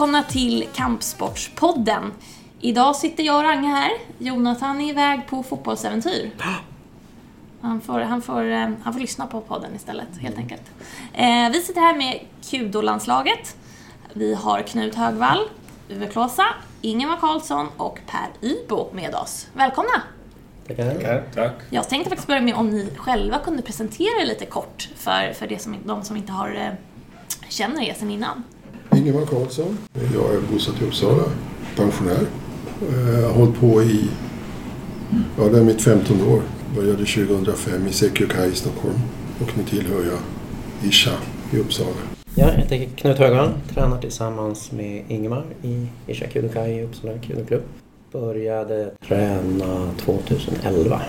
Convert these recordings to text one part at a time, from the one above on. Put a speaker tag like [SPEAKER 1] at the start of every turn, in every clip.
[SPEAKER 1] Välkomna till Kampsportspodden. Idag sitter jag och Range här. Jonathan är iväg på fotbollsäventyr. Han får, han, får, eh, han får lyssna på podden istället, helt enkelt. Eh, vi sitter här med Kudo-landslaget. Vi har Knut Högvall, Uwe Klåsa, Ingemar Karlsson och Per Ybo med oss. Välkomna!
[SPEAKER 2] Tackar.
[SPEAKER 3] Tack.
[SPEAKER 1] Jag tänkte faktiskt börja med om ni själva kunde presentera er lite kort för, för det som, de som inte har, eh, känner er sedan innan.
[SPEAKER 2] Ingemar Karlsson. Jag är bosatt i Uppsala. Pensionär. Jag har hållit på i... Ja, det är mitt 15 år. Började 2005 i Sekyukai i Stockholm. Och nu tillhör jag Isha i Uppsala.
[SPEAKER 4] Ja, jag heter Knut Högvall, tränar tillsammans med Ingemar i Isha Kudokai i Uppsala Kudoklubb. Började träna 2011.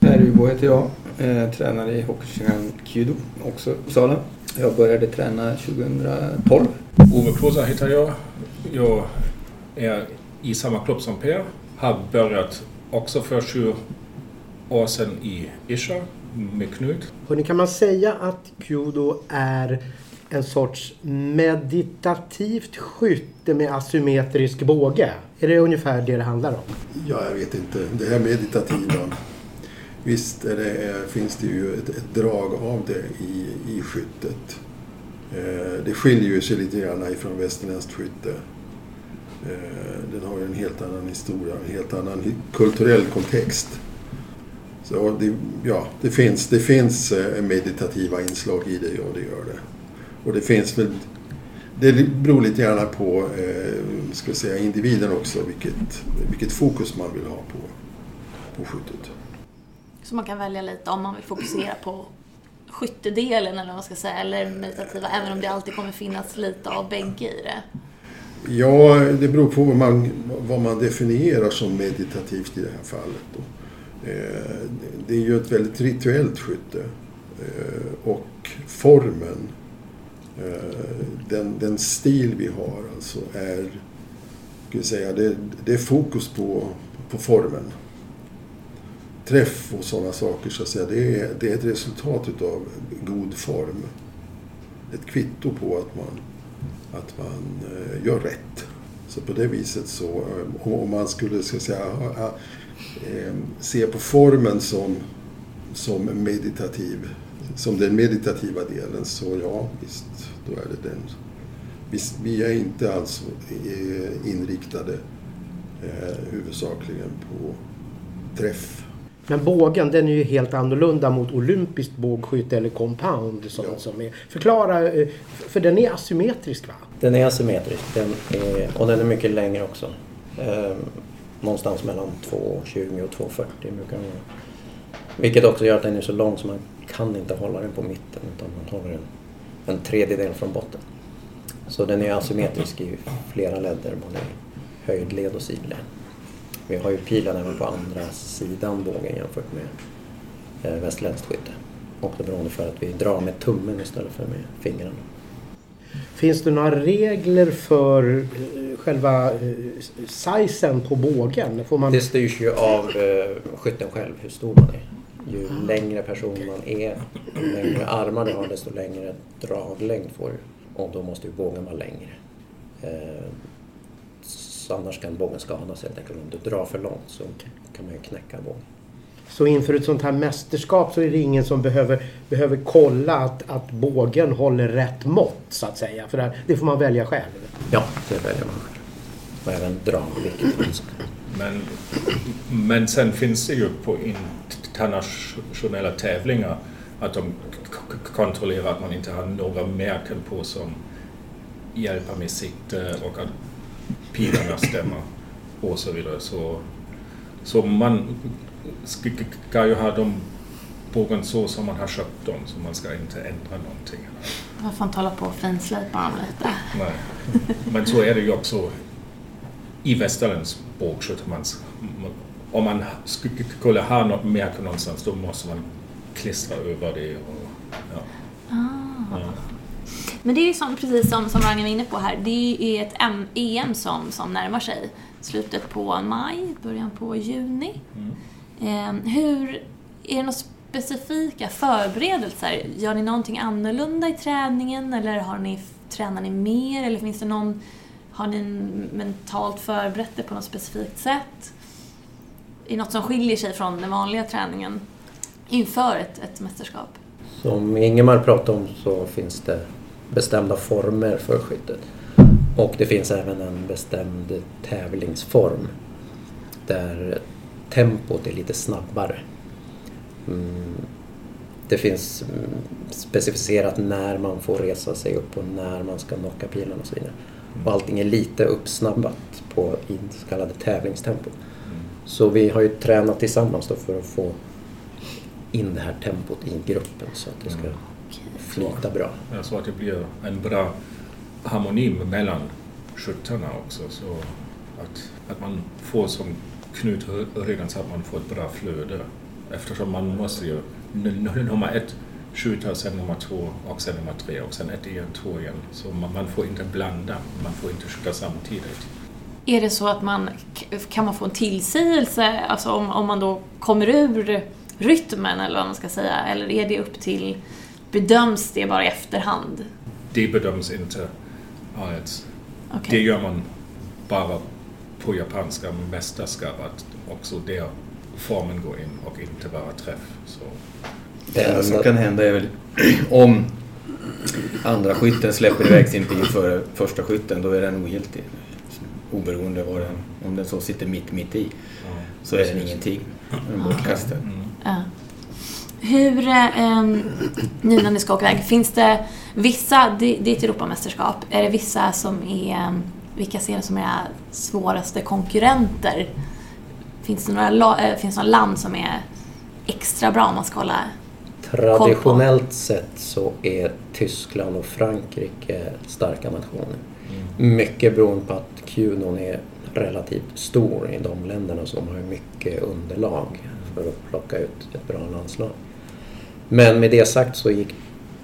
[SPEAKER 5] Per Ubo heter jag. Eh, tränar i Hokushigan Kudo, också Uppsala. Jag började träna 2012.
[SPEAKER 3] Ove Klåsa heter jag. Jag är i samma klubb som Per. Har börjat också för 20 år sedan i Isha med Knut.
[SPEAKER 6] Hörrni, kan man säga att Kudo är en sorts meditativt skytte med asymmetrisk båge? Är det ungefär det det handlar om?
[SPEAKER 2] Ja, jag vet inte. Det här meditativa. Visst är det, eh, finns det ju ett, ett drag av det i, i skyttet. Eh, det skiljer ju sig lite grann ifrån västerländskt skytte. Eh, den har ju en helt annan historia, en helt annan kulturell kontext. Så det, ja, det finns, det finns eh, meditativa inslag i det, ja det gör det. Och det finns väl, det beror lite grann på eh, ska säga, individen också, vilket, vilket fokus man vill ha på, på skyttet.
[SPEAKER 1] Så man kan välja lite om man vill fokusera på skyttedelen eller vad man ska säga, eller meditativa, även om det alltid kommer finnas lite av bägge i det.
[SPEAKER 2] Ja, det beror på vad man, vad man definierar som meditativt i det här fallet. Då. Eh, det är ju ett väldigt rituellt skytte. Eh, och formen, eh, den, den stil vi har alltså är, ska vi säga, det, det är fokus på, på formen. Träff och sådana saker, så att säga, det är, det är ett resultat utav god form. Ett kvitto på att man, att man eh, gör rätt. Så på det viset så, eh, om man skulle ska säga, eh, se på formen som, som meditativ, som den meditativa delen, så ja, visst, då är det den. Visst, vi är inte alls inriktade eh, huvudsakligen på träff.
[SPEAKER 6] Men bågen den är ju helt annorlunda mot olympiskt bågskytte eller compound. Sånt
[SPEAKER 2] Ja.
[SPEAKER 6] som är. Förklara, eh, för den är asymmetrisk va?
[SPEAKER 4] Den är asymmetrisk den är, och den är mycket längre också. Eh, någonstans mellan 2,20 och 2,40 brukar den vara. Vilket också gör att den är så lång så man kan inte hålla den på mitten utan man håller den en tredjedel från botten. Så den är asymmetrisk i flera ledder, både höjdled och sidled. Vi har ju pilen även på andra sidan bågen jämfört med eh, västerländskt skytte. Också beroende för att vi drar med tummen istället för med fingrarna.
[SPEAKER 6] Finns det några regler för eh, själva eh, sizen på bågen? Får man...
[SPEAKER 4] Det styrs ju av eh, skytten själv, hur stor man är. Ju längre person man är, ju längre armar du har, desto längre draglängd får du. Och då måste ju bågen vara längre. Eh, så annars kan bågen skadas helt enkelt. Om du drar för långt så kan man ju knäcka bågen.
[SPEAKER 6] Så inför ett sånt här mästerskap så är det ingen som behöver, behöver kolla att, att bågen håller rätt mått så att säga. För det, det får man välja själv.
[SPEAKER 4] Ja, det väljer man själv. Och även dragvikt.
[SPEAKER 3] Men, men sen finns det ju på internationella tävlingar att de kontrollerar att man inte har några märken på som hjälper med sikte och att pilarna stämmer och så vidare. Så, så man ska, ju ha de bågen så som man har köpt dem, så man ska inte ändra någonting.
[SPEAKER 1] Man får inte hålla på och finslipa dem lite.
[SPEAKER 3] Nej. Men så är det ju också i västerländsk bågskytte. Om man skulle ha något märke någonstans då måste man klistra över det. Och, ja.
[SPEAKER 1] Ah.
[SPEAKER 3] Ja.
[SPEAKER 1] Men det är ju som, precis som, som Ragnhild var inne på här, det är ett M- EM som, som närmar sig. Slutet på maj, början på juni. Eh, hur, är det några specifika förberedelser? Gör ni någonting annorlunda i träningen eller har ni tränar ni mer eller finns det någon, har ni mentalt förberett det på något specifikt sätt? Är det något som skiljer sig från den vanliga träningen inför ett, ett mästerskap?
[SPEAKER 4] Som Ingemar pratade om så finns det bestämda former för skyttet. Och det finns även en bestämd tävlingsform där tempot är lite snabbare. Mm, det finns mm, specificerat när man får resa sig upp och när man ska knocka pilen och så vidare. Och allting är lite uppsnabbat på i så kallade tävlingstempo. Så vi har ju tränat tillsammans för att få in det här tempot i gruppen så att det ska flyta bra.
[SPEAKER 3] Ja, så att det blir en bra harmoni mellan skyttarna också. Så att, att man får som Knut redan sa, att man får ett bra flöde. Eftersom man måste ju nummer ett skjuta, sen nummer två och sen nummer tre och sen ett igen, två igen. Så man, man får inte blanda, man får inte skjuta samtidigt.
[SPEAKER 1] Är det så att man kan man få en tillsägelse, alltså om, om man då kommer ur rytmen eller vad man ska säga, eller är det upp till, bedöms det bara i efterhand?
[SPEAKER 3] Det bedöms inte alls.
[SPEAKER 1] Okay.
[SPEAKER 3] Det gör man bara på japanska mästerskapet också där formen går in och inte bara träff. Så.
[SPEAKER 5] Det enda som kan hända är väl om andra skytten släpper iväg sin pil före första skytten, då är den ogiltig. Oberoende vad den, om den så sitter mitt, mitt i,
[SPEAKER 3] Ja,
[SPEAKER 5] så är den ingenting. Den är bortkastad.
[SPEAKER 3] Mm.
[SPEAKER 1] Ja. Hur, eh, nu när ni ska åka iväg, finns det vissa, det, det är ett Europamästerskap, är det vissa som är, ehm, vilka ser det som är svåraste konkurrenter? Finns det några, eh, finns det några land som är extra bra om man ska hålla
[SPEAKER 4] Traditionellt sett så är Tyskland och Frankrike starka nationer. Mycket beroende på att Qdon är relativt stor i de länderna så de har mycket underlag för att plocka ut ett bra landslag. Men med det sagt så gick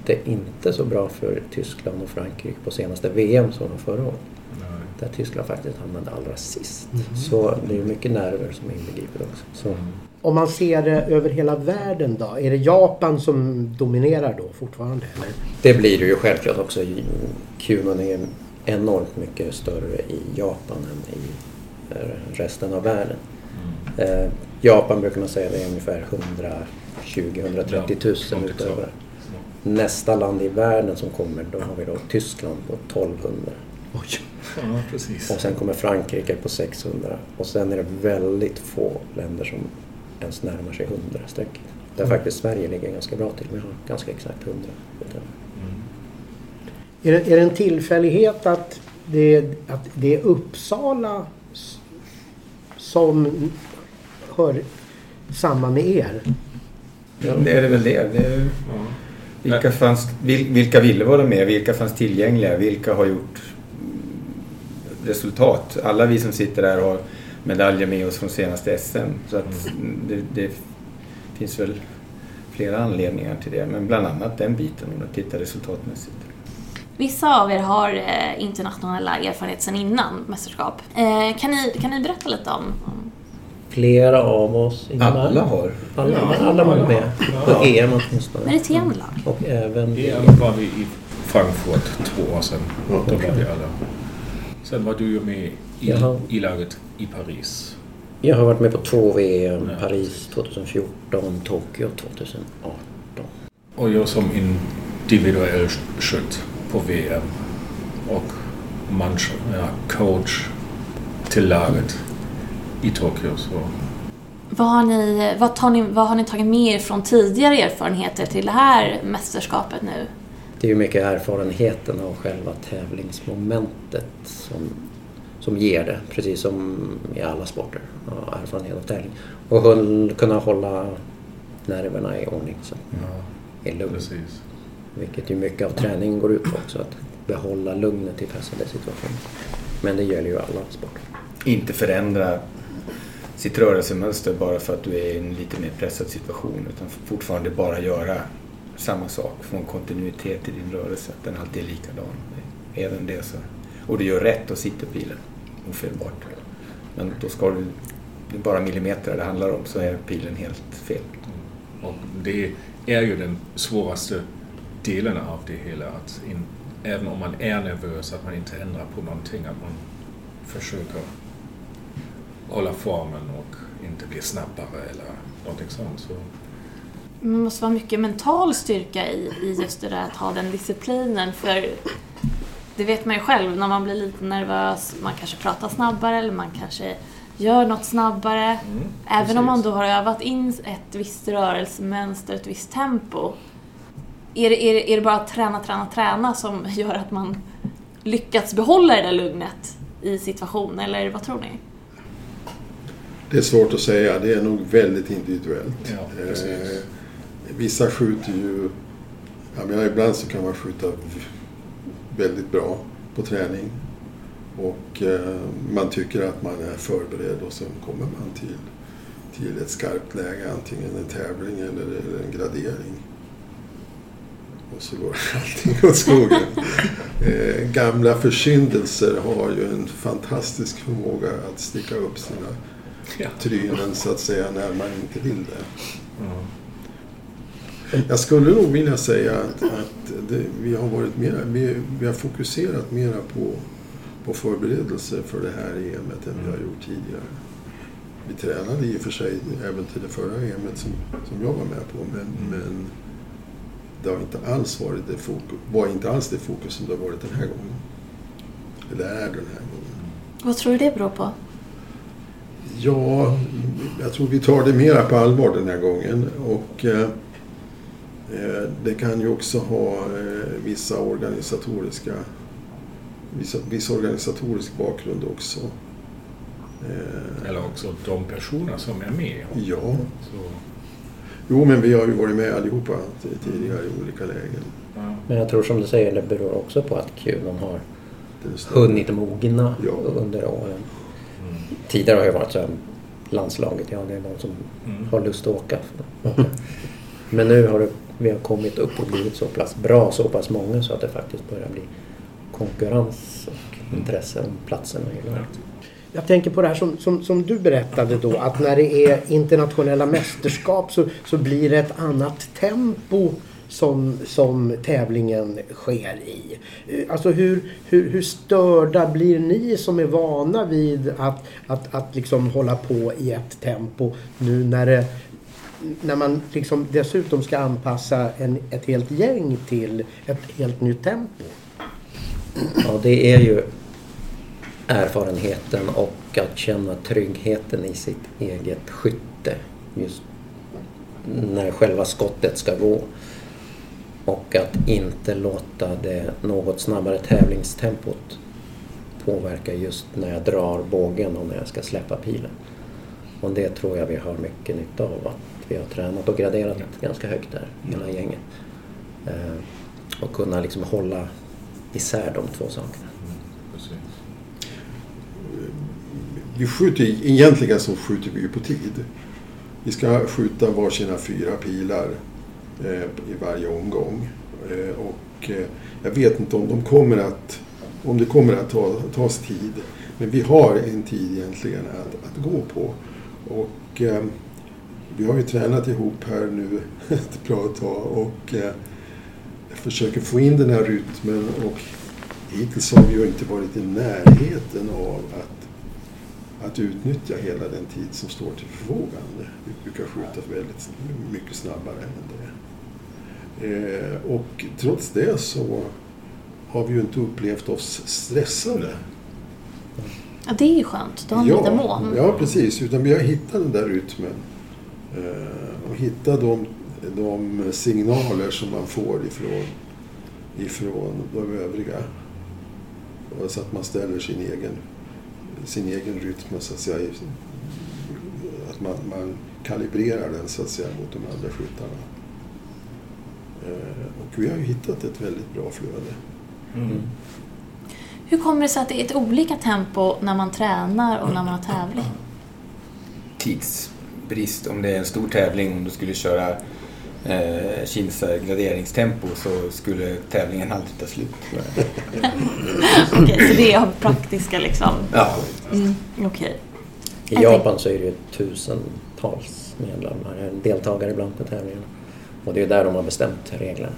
[SPEAKER 4] det inte så bra för Tyskland och Frankrike på senaste VM som var förra året. Där Tyskland faktiskt hamnade allra sist. Mm. Så det är mycket nerver som är inbegriper också. Så. Mm.
[SPEAKER 6] Om man ser det över hela världen då? Är det Japan som dominerar då fortfarande? Eller?
[SPEAKER 4] Det blir det ju självklart också. Kuman är enormt mycket större i Japan än i resten av världen. Mm. Eh, Japan brukar man säga det är ungefär 100
[SPEAKER 3] 20-130
[SPEAKER 4] 000 utövare. Nästa land i världen som kommer, då har vi då Tyskland på 1200.
[SPEAKER 6] Oj.
[SPEAKER 3] Ja, precis.
[SPEAKER 4] Och sen kommer Frankrike på 600. Och sen är det väldigt få länder som ens närmar sig 100-strecket. Där mm. faktiskt Sverige ligger ganska bra till. Vi har ganska exakt 100 utövare.
[SPEAKER 3] Mm.
[SPEAKER 6] Är, det, är det en tillfällighet att det, att det är Uppsala som hör samman med er?
[SPEAKER 5] Det är det väl det. det är, vilka, fanns, vil, vilka ville vara med? Vilka fanns tillgängliga? Vilka har gjort mm, resultat? Alla vi som sitter där har medaljer med oss från senaste SM. Så att det, det finns väl flera anledningar till det. Men bland annat den biten om man tittar resultatmässigt.
[SPEAKER 1] Vissa av er har eh, internationella erfarenheter sedan innan mästerskap. Eh, kan, ni, kan ni berätta lite om
[SPEAKER 4] Flera av oss. Ingemar?
[SPEAKER 5] Alla har.
[SPEAKER 4] Alla, alla var med. På EM åtminstone.
[SPEAKER 1] meriterande lag?
[SPEAKER 4] Och även
[SPEAKER 3] EM var vi i Frankfurt två år sedan. Då var vi alla. Sen var du ju med i, i laget i Paris.
[SPEAKER 4] Jag har varit med på två VM.
[SPEAKER 3] Ja.
[SPEAKER 4] Paris 2014, Tokyo 2018.
[SPEAKER 3] Och jag som individuell skytt på VM. Och manch, ja, coach till laget i Tokyo. Så.
[SPEAKER 1] Vad har, ni, vad, tar ni, vad har ni tagit med er från tidigare erfarenheter till det här mästerskapet nu?
[SPEAKER 4] Det är ju mycket erfarenheten av själva tävlingsmomentet som, som ger det. Precis som i alla sporter. Ja, erfarenhet av tävling. Och håll, kunna hålla nerverna i ordning. Så
[SPEAKER 3] Ja,
[SPEAKER 4] är lugn.
[SPEAKER 3] precis.
[SPEAKER 4] Vilket ju mycket av träningen går ut på också. Att behålla lugnet i pressade situationer. Men det gäller ju alla sporter.
[SPEAKER 5] Inte förändra sitt rörelsemönster bara för att du är i en lite mer pressad situation. Utan fortfarande bara göra samma sak. Få en kontinuitet i din rörelse. Att den alltid är likadan. Är den det så... Och du gör rätt och sitter pilen ofelbart. Men då ska du... Det är bara millimeter det handlar om så är pilen helt fel.
[SPEAKER 3] Och det är ju den svåraste delen av det hela. Att in, även om man är nervös, att man inte ändrar på någonting, att man försöker hålla formen och inte bli snabbare eller någonting sånt. Så,
[SPEAKER 1] Det måste vara mycket mental styrka i, i just det där att ha den disciplinen. För det vet man ju själv, när man blir lite nervös, man kanske pratar snabbare eller man kanske gör något snabbare.
[SPEAKER 3] mm,
[SPEAKER 1] Även om man
[SPEAKER 3] precis.
[SPEAKER 1] då har övat in ett visst rörelsemönster, ett visst tempo. Är det, är, det, är det bara att träna, träna, träna som gör att man lyckats behålla det där lugnet i situationen, eller vad tror ni?
[SPEAKER 2] Det är svårt att säga. Det är nog väldigt individuellt.
[SPEAKER 3] Ja.
[SPEAKER 2] Eh, vissa skjuter ju... Jag menar, ibland så kan man skjuta väldigt bra på träning. Och eh, man tycker att man är förberedd och sen kommer man till, till ett skarpt läge. Antingen en tävling eller, eller en gradering. Och så går allting åt skogen. Eh, gamla försyndelser har ju en fantastisk förmåga att sticka upp sina
[SPEAKER 3] Ja.
[SPEAKER 2] trynen så att säga när man inte vill det.
[SPEAKER 3] Ja.
[SPEAKER 2] Jag skulle nog vilja säga att, att det, vi har varit mera, vi, vi har fokuserat mera på, på förberedelser för det här EMet än vi har gjort tidigare. Vi tränade i och för sig även till det förra EMet som, som jag var med på men, men det har inte alls varit det fokus, var inte alls det fokus som det har varit den här gången. Eller är den här gången.
[SPEAKER 1] Vad tror du det beror på?
[SPEAKER 2] Ja, jag tror vi tar det mera på allvar den här gången. Och eh, eh, det kan ju också ha eh, vissa organisatoriska vissa, viss organisatorisk bakgrund också. Eh,
[SPEAKER 3] Eller också de personer som är med.
[SPEAKER 2] ja,
[SPEAKER 3] Så,
[SPEAKER 2] jo men vi har ju varit med allihopa tidigare i olika lägen.
[SPEAKER 3] ja.
[SPEAKER 4] Men jag tror som du säger, det beror också på att kulan har hunnit mogna
[SPEAKER 2] Ja.
[SPEAKER 4] under åren.
[SPEAKER 3] Mm.
[SPEAKER 4] Tidigare har det varit så här, landslaget, ja det är de som
[SPEAKER 3] Mm.
[SPEAKER 4] har lust att åka. Men nu har det, vi har kommit upp och blivit så pass bra, så pass många så att det faktiskt börjar bli konkurrens och intresse om platserna i laget.
[SPEAKER 6] Jag tänker på det här som, som, som du berättade då att när det är internationella mästerskap så, så blir det ett annat tempo som, som tävlingen sker i. Alltså hur, hur, hur störda blir ni som är vana vid att, att, att liksom hålla på i ett tempo nu när det när man liksom dessutom ska anpassa en, ett helt gäng till ett helt nytt tempo.
[SPEAKER 4] Ja, det är ju erfarenheten och att känna tryggheten i sitt eget skytte. Just när själva skottet ska gå. Och att inte låta det något snabbare tävlingstempot påverka just när jag drar bågen och när jag ska släppa pilen. Och det tror jag vi har mycket nytta av. Att vi har tränat och graderat ganska högt där, hela gänget. Eh, och kunna liksom hålla isär de två sakerna.
[SPEAKER 3] Precis.
[SPEAKER 2] Vi skjuter, ju- egentligen så skjuter vi ju på tid. Vi ska skjuta varsina fyra pilar Eh, i varje omgång. Eh, och eh, jag vet inte om de kommer att, om det kommer att ta, tas tid. Men vi har en tid egentligen att, att gå på. Och eh, vi har ju tränat ihop här nu ett bra tag och eh, försöker få in den här rytmen och hittills har vi ju inte varit i närheten av att att utnyttja hela den tid som står till förfogande. Vi brukar skjuta väldigt mycket snabbare än det. Eh, och trots det så har vi ju inte upplevt oss stressade.
[SPEAKER 1] Ja, det är ju skönt. Då har ni lite mån.
[SPEAKER 2] ja, precis. Utan vi har hittat den där rytmen. Eh, och hittat de, de signaler som man får ifrån, ifrån de övriga. Så att man ställer sin egen, sin egen rytm, så att säga. Att man, man kalibrerar den så att säga mot de andra skyttarna. Eh, och vi har ju hittat ett väldigt bra flöde.
[SPEAKER 3] Mm.
[SPEAKER 1] Hur kommer det sig att det är ett olika tempo när man tränar och när man har tävling?
[SPEAKER 5] tidsbrist. Om det är en stor tävling, om du skulle köra eh, Kinsa graderingstempo så skulle tävlingen aldrig ta slut.
[SPEAKER 1] Okej, så det är av praktiska liksom...
[SPEAKER 5] Ja,
[SPEAKER 1] Mm, Okej.
[SPEAKER 4] I
[SPEAKER 1] Jag
[SPEAKER 4] Japan så är det ju tusentals medlemmar, deltagare ibland på tävlingarna. Och det är där de har bestämt reglerna.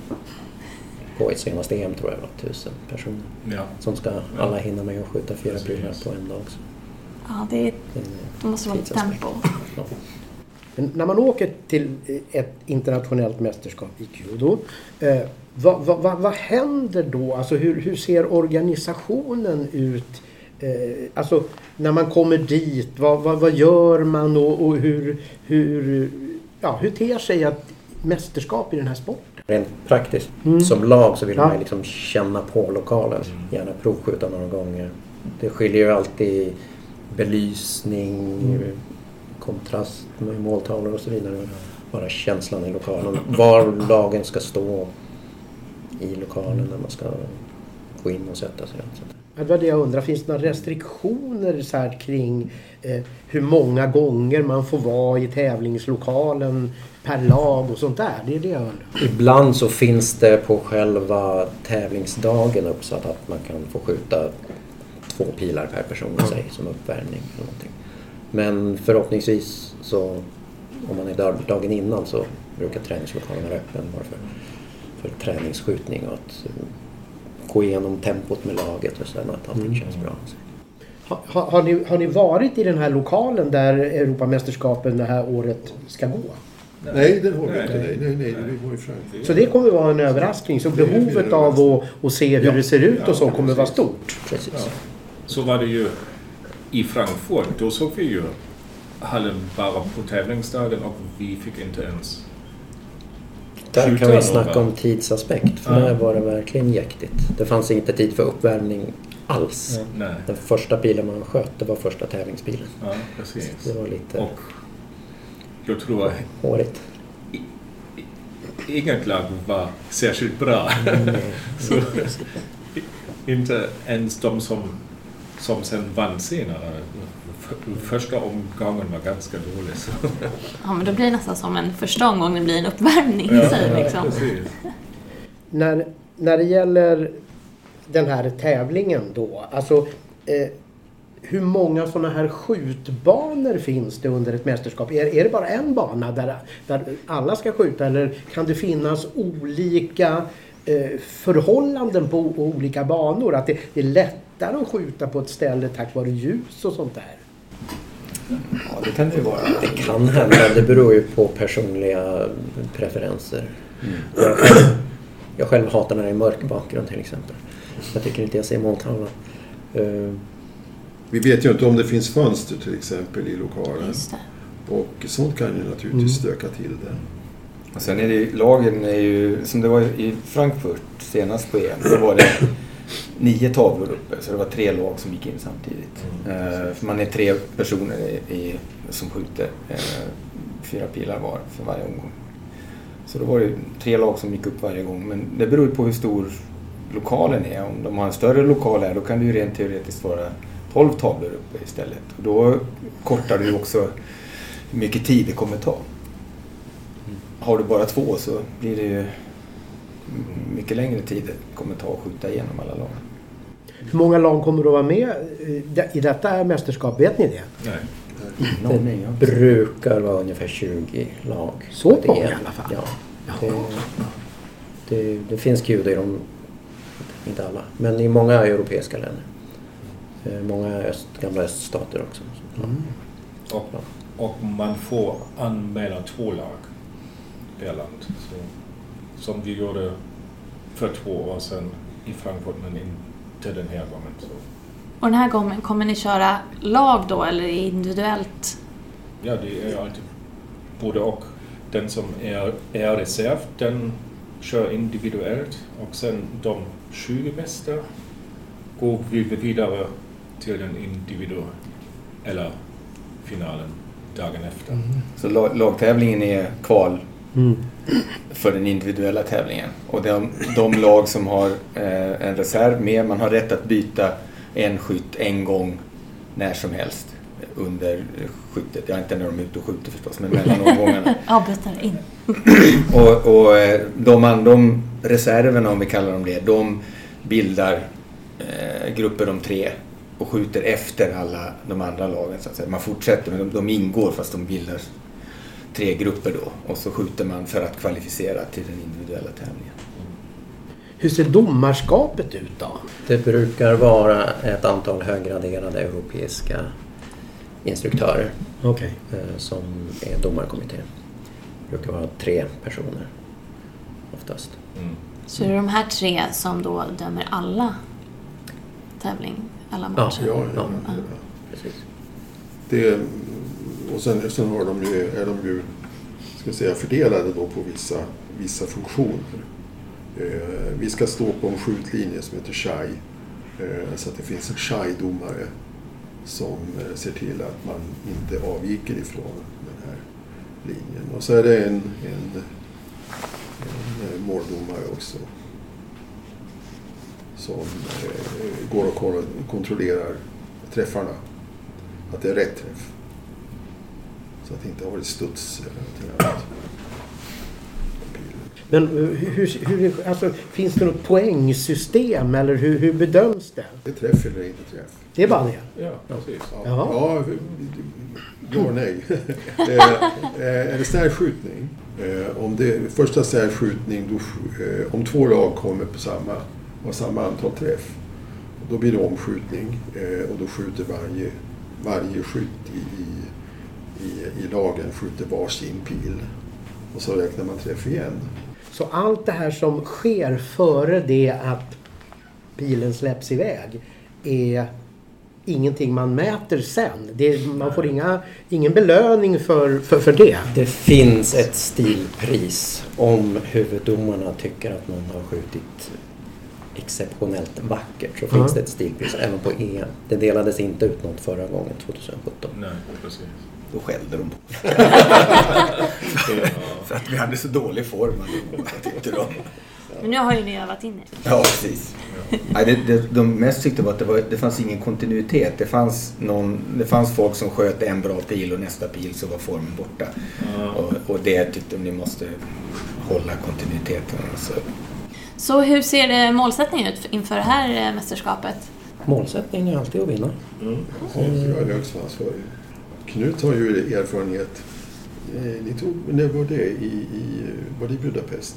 [SPEAKER 4] På ett senaste EM tror jag det var tusen personer.
[SPEAKER 3] Ja.
[SPEAKER 4] Som ska alla hinna med att skjuta fyra pilar på en dag. Så
[SPEAKER 1] Ja, det, är,
[SPEAKER 4] det
[SPEAKER 1] måste vara tempo.
[SPEAKER 4] Ja.
[SPEAKER 6] Men när man åker till ett internationellt mästerskap i judo, eh, vad, vad, vad, vad händer då? Alltså hur, hur ser organisationen ut? Eh, alltså när man kommer dit, vad, gör man och, och hur, hur, ja, hur ter sig ett mästerskap i den här sporten?
[SPEAKER 4] Rent praktiskt,
[SPEAKER 6] Mm.
[SPEAKER 4] som lag så vill
[SPEAKER 6] Ja.
[SPEAKER 4] man liksom känna på lokalen. Gärna provskjuta några gånger. Det skiljer ju alltid belysning, kontrast med måltavlor och så vidare. Bara känslan i lokalen. Var lagen ska stå i lokalen när man ska gå in och sätta sig.
[SPEAKER 6] Det var det jag undrar. Finns det några restriktioner så här kring eh, hur många gånger man får vara i tävlingslokalen per lag och sånt där? Det är det jag undrar.
[SPEAKER 4] Ibland så finns det på själva tävlingsdagen uppsatt att man kan få skjuta två pilar per person säg, som uppvärmning. Eller någonting. Men förhoppningsvis så om man är där dagen innan så brukar träningslokalen vara öppen bara för, för träningsskjutning och att eh, gå igenom tempot med laget och sen att allting känns bra.
[SPEAKER 6] Ha, ha, har, ni, har ni varit i den här lokalen där Europamästerskapen det här året ska gå?
[SPEAKER 2] Nej, den har vi
[SPEAKER 3] Nej.
[SPEAKER 2] inte. Nej, nej, nej. Vi var i Frankrike.
[SPEAKER 6] Så det kommer vara en överraskning. Så behovet av att, att se hur
[SPEAKER 2] Ja.
[SPEAKER 6] det ser ut och så kommer vara
[SPEAKER 3] precis.
[SPEAKER 6] stort.
[SPEAKER 4] Precis.
[SPEAKER 3] Ja. Så var det ju i Frankfurt. Då såg vi ju hallen bara på tävlingsdagen och vi fick inte ens
[SPEAKER 4] Där kan vi snacka om tidsaspekt. För
[SPEAKER 3] Ja.
[SPEAKER 4] där var det verkligen jäktigt. Det fanns inte tid för uppvärmning alls.
[SPEAKER 3] Nej,
[SPEAKER 4] Den första bilen man sköt, det var första tävlingsbilen.
[SPEAKER 3] ja, precis.
[SPEAKER 4] Det var lite
[SPEAKER 3] Och jag tror
[SPEAKER 4] hårigt.
[SPEAKER 3] inget lag var särskilt bra. Så, inte ens de som, som sen vann senare. Första omgången var ganska dålig. Så.
[SPEAKER 1] Ja, men då blir det nästan som en första omgången blir en uppvärmning i sig. Liksom.
[SPEAKER 6] När, när det gäller den här tävlingen då. Alltså, eh, hur många sådana här skjutbanor finns det under ett mästerskap? Är, är det bara en bana där, där alla ska skjuta eller kan det finnas olika eh, förhållanden på olika banor? Att det, det är lättare att skjuta på ett ställe tack vare ljus och sånt där?
[SPEAKER 5] Ja, det kan det ju vara.
[SPEAKER 4] Det kan hända. Det beror ju på personliga preferenser. Jag, själv, jag själv hatar när det är mörk bakgrund till exempel. Jag tycker inte jag ser måltavlan. Eh,
[SPEAKER 2] Vi vet ju inte om det finns fönster till exempel i lokalen.
[SPEAKER 1] Just det.
[SPEAKER 2] Och sånt kan ju naturligtvis stöka till det.
[SPEAKER 5] Och sen är det ju, lagen är ju, som det var i Frankfurt senast på EM, då var det nio tavlor uppe. Så det var tre lag som gick in samtidigt. Eh, för man är tre personer i, i, som skjuter eh, fyra pilar var för varje omgång. Så då var det tre lag som gick upp varje gång. Men det beror på hur stor lokalen är. Om de har en större lokal här då kan det ju rent teoretiskt vara 12 tavlor uppe istället. Och då kortar ju också hur mycket tid det kommer ta. Har du bara två så blir det ju mycket längre tid det kommer ta att skjuta igenom alla lag.
[SPEAKER 6] Hur många lag kommer att vara med i detta mästerskap? Vet ni det?
[SPEAKER 3] Nej.
[SPEAKER 5] Någon ja.
[SPEAKER 4] brukar vara ungefär 20 lag.
[SPEAKER 6] Så
[SPEAKER 4] Det är-
[SPEAKER 6] många i alla fall?
[SPEAKER 4] Ja. Det, det, det finns judo i de, inte alla, men i många europeiska länder. Eh, Många öst, gamla öststater också.
[SPEAKER 3] Och, och man får anmäla två lag per land. Så, som vi gjorde för två år sedan i Frankfurt men inte den här gången. Så,
[SPEAKER 1] Och den här gången, kommer ni köra lag då eller individuellt?
[SPEAKER 3] ja, det är alltid både och. Den som är, är reserv den kör individuellt och sen de 20 bästa går vi vidare till den individuella finalen dagen efter.
[SPEAKER 5] Så lag, lagtävlingen är kval
[SPEAKER 6] Mm.
[SPEAKER 5] för den individuella tävlingen. Och de, de lag som har eh, en reserv med, man har rätt att byta en skytt en gång när som helst under skyttet. Ja, inte när de är ute och skjuter förstås, men mellan omgångarna.
[SPEAKER 1] Byter in.
[SPEAKER 5] Och, och eh, de, de reserverna, om vi kallar dem det, de bildar eh, grupper om tre och skjuter efter alla de andra lagen. Så att säga. Man fortsätter, men de, de ingår fast de bildar tre grupper då. Och så skjuter man för att kvalificera till den individuella tävlingen.
[SPEAKER 6] hur ser domarskapet ut då?
[SPEAKER 4] Det brukar vara ett antal höggraderade europeiska instruktörer
[SPEAKER 6] Okej.
[SPEAKER 4] eh, som är domarkommitté. Det brukar vara tre personer oftast.
[SPEAKER 3] Mm.
[SPEAKER 1] Så är det de här tre som då dömer alla tävling, alla
[SPEAKER 4] Ja.
[SPEAKER 1] matcher?
[SPEAKER 2] Ja, ja,
[SPEAKER 4] Ja.
[SPEAKER 2] ja.
[SPEAKER 4] Precis.
[SPEAKER 2] Det, och sen, sen har de ju, är de ju ska säga, fördelade då på vissa, vissa funktioner. Eh, vi ska stå på en skjutlinje som heter SHAI. Eh, så att det finns en SHAI-domare som eh, ser till att man inte avviker ifrån den här linjen. Och så är det en, en, en måldomare också. Som eh, går och kontrollerar träffarna. Att det är rätt träff. Så att det inte har varit studs eller någonting annat.
[SPEAKER 6] Men eh, hur, hur, alltså, finns det något poängsystem eller hur, hur bedöms det?
[SPEAKER 2] Det är träff eller inte träff.
[SPEAKER 6] Det är bara det?
[SPEAKER 3] Ja, precis.
[SPEAKER 2] Ja, ja, ja och nej. Eh, eh, Är det särskjutning, eh, om det är första särskjutning, då, eh, om två lag kommer på samma, har samma antal träff, då blir det omskjutning eh, och då skjuter varje, varje skytt i, i, i, lagen skjuter varsin pil. Och så räknar man träff igen.
[SPEAKER 6] Så allt det här som sker före det att pilen släpps iväg är ingenting man mäter sen. Det, man får inga, ingen belöning för, för, för det.
[SPEAKER 4] Det finns ett stilpris om huvuddomarna tycker att någon har skjutit exceptionellt vackert så
[SPEAKER 6] Ja.
[SPEAKER 4] finns det ett stilpris även på EM. Det delades inte ut något förra gången 2017.
[SPEAKER 3] Nej, precis.
[SPEAKER 5] Då skällde de på. För att vi hade så dålig form tyckte de.
[SPEAKER 1] Men nu har ju ni övat in er.
[SPEAKER 5] Ja, precis. Nej, det, det, de mest tyckte var att det, var, det fanns ingen kontinuitet. Det fanns, någon, det fanns folk som sköt en bra pil och nästa pil så var formen borta.
[SPEAKER 3] Ja.
[SPEAKER 5] Och, och det tyckte de ni måste hålla kontinuiteten. Så,
[SPEAKER 1] Så hur ser det målsättningen ut inför det här eh, mästerskapet?
[SPEAKER 4] Målsättningen är alltid att vinna.
[SPEAKER 3] Mm.
[SPEAKER 2] Ja, jag är högsvansvarig. Knut har ju erfarenhet. Eh, Ni tog, när var det? I, i, var det i Budapest?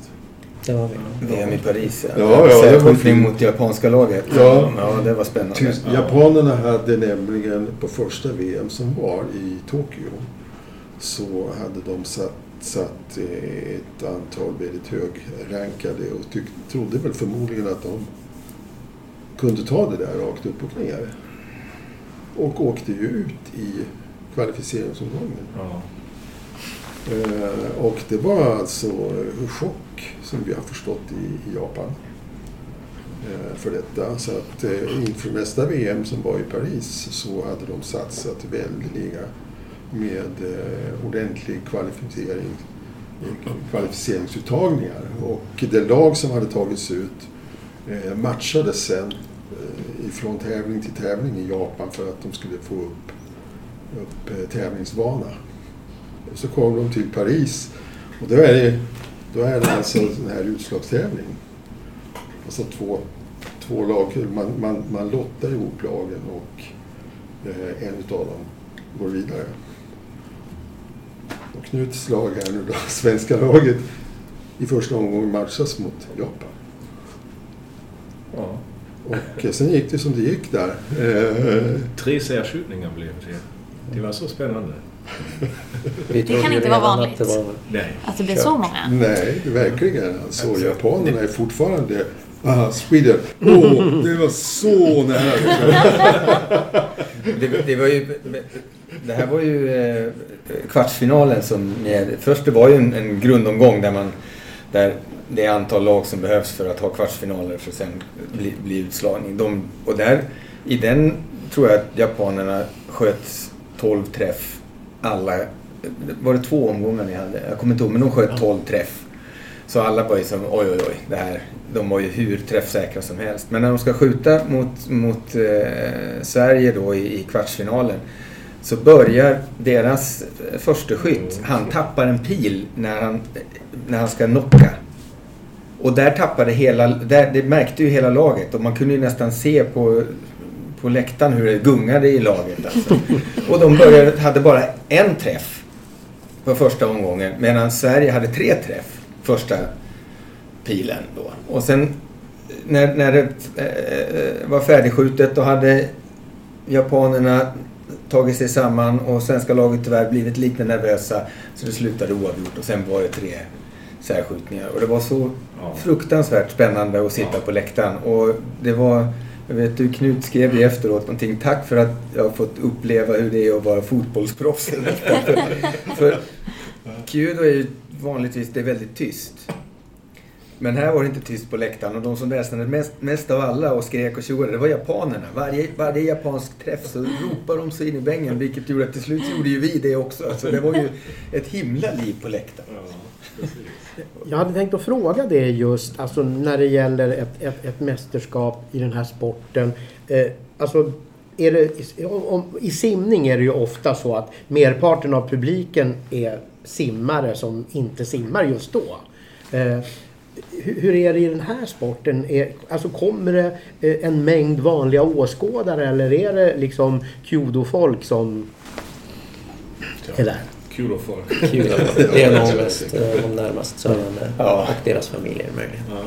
[SPEAKER 4] Det var vi.
[SPEAKER 5] VM i Paris, ja.
[SPEAKER 2] Ja, ja, det var
[SPEAKER 5] mot japanska laget.
[SPEAKER 2] Ja.
[SPEAKER 5] ja det var spännande.
[SPEAKER 2] Tyst, Japanerna hade nämligen på första VM som var i Tokyo så hade de satt, satt eh, ett antal väldigt högrankade och tyck, trodde väl förmodligen att de kunde ta det där rakt upp och ner. Och åkte ju ut i kvalificeringsomgången.
[SPEAKER 3] Ja.
[SPEAKER 2] Eh, och det var alltså en chock som vi har förstått i, i Japan eh, för detta. Så att eh, inför nästa VM som var i Paris så hade de satsat väldeliga med eh, ordentlig kvalificering, kvalificeringsuttagningar. Och det lag som hade tagits ut eh, matchades sen eh, ifrån tävling till tävling i Japan för att de skulle få upp, upp eh, tävlingsvana. Och så kom de till Paris och då är det, då är det alltså en sån här utslagstävling. Alltså två, två lag, man, man, man lottar ihop lagen och eh, en utav dem går vidare. Och Knuts lag här nu då, svenska laget, i första omgången matchas mot Japan.
[SPEAKER 3] Ja.
[SPEAKER 2] Och sen gick det som det gick där.
[SPEAKER 3] Tre särskjutningar blev det. Det var så spännande.
[SPEAKER 4] Trodde
[SPEAKER 1] kan inte vara vanligt.
[SPEAKER 4] Att det var
[SPEAKER 3] Nej.
[SPEAKER 1] Att det blir så många?
[SPEAKER 2] Nej, det verkligen. Alltså,
[SPEAKER 3] Alltså,
[SPEAKER 2] japanerna är fortfarande... Ah, Sweden. Åh, oh, det var så nära.
[SPEAKER 5] Det, det, var ju, det här var ju eh, kvartsfinalen som... Med, först det var ju en, en grundomgång där man... Där det är antal lag som behövs för att ha kvartsfinaler för att sen bli, bli utslagning. De, och där, i den tror jag att japanerna sköt 12 träff alla... Var det två omgångar ni hade? Jag kommer inte ihåg, men de sköt 12 träff. Så alla var ju som oj oj oj, det här, de var ju hur träffsäkra som helst. Men när de ska skjuta mot, mot eh, Sverige då i, i kvartsfinalen så börjar deras första skytt, han tappar en pil när han, när han ska knocka. Och där tappade hela, där, det märkte ju hela laget och man kunde ju nästan se på, på läktaren hur det gungade i laget. Alltså. Och de började, hade bara en träff på första omgången medan Sverige hade tre träff första pilen då. Och sen när, när det eh, var färdigskjutet då hade japanerna tagit sig samman och svenska laget tyvärr blivit lite nervösa så det slutade oavgjort och sen var det tre särskjutningar. Och det var så
[SPEAKER 3] Ja.
[SPEAKER 5] fruktansvärt spännande att sitta
[SPEAKER 3] Ja.
[SPEAKER 5] på läktaren. Och det var, jag vet du Knut skrev ju efteråt någonting. Tack för att jag har fått uppleva hur det är att vara fotbollsproffs. för, för Kudo är ju vanligtvis, det är väldigt tyst. Men här var det inte tyst på läktaren och de som väsnade mest, mest av alla och skrek och tjoade, det var japanerna. Varje, varje japansk träff så ropade de sig in i bängen vilket gjorde att till slut gjorde ju vi det också. Alltså det var ju ett himla liv på läktaren.
[SPEAKER 6] Jag hade tänkt att fråga det just alltså när det gäller ett, ett, ett mästerskap i den här sporten. Eh, alltså, är det, om, I simning är det ju ofta så att merparten av publiken är simmare som inte simmar just då. Eh, hur, hur är det i den här sporten? Är, alltså kommer det eh, en mängd vanliga åskådare eller är det liksom kudofolk som är där?
[SPEAKER 3] Kul att få.
[SPEAKER 4] Kul. Det är nog mest eh, de närmast sörjande
[SPEAKER 5] Ja.
[SPEAKER 4] och deras familjer möjligen.
[SPEAKER 3] Ja.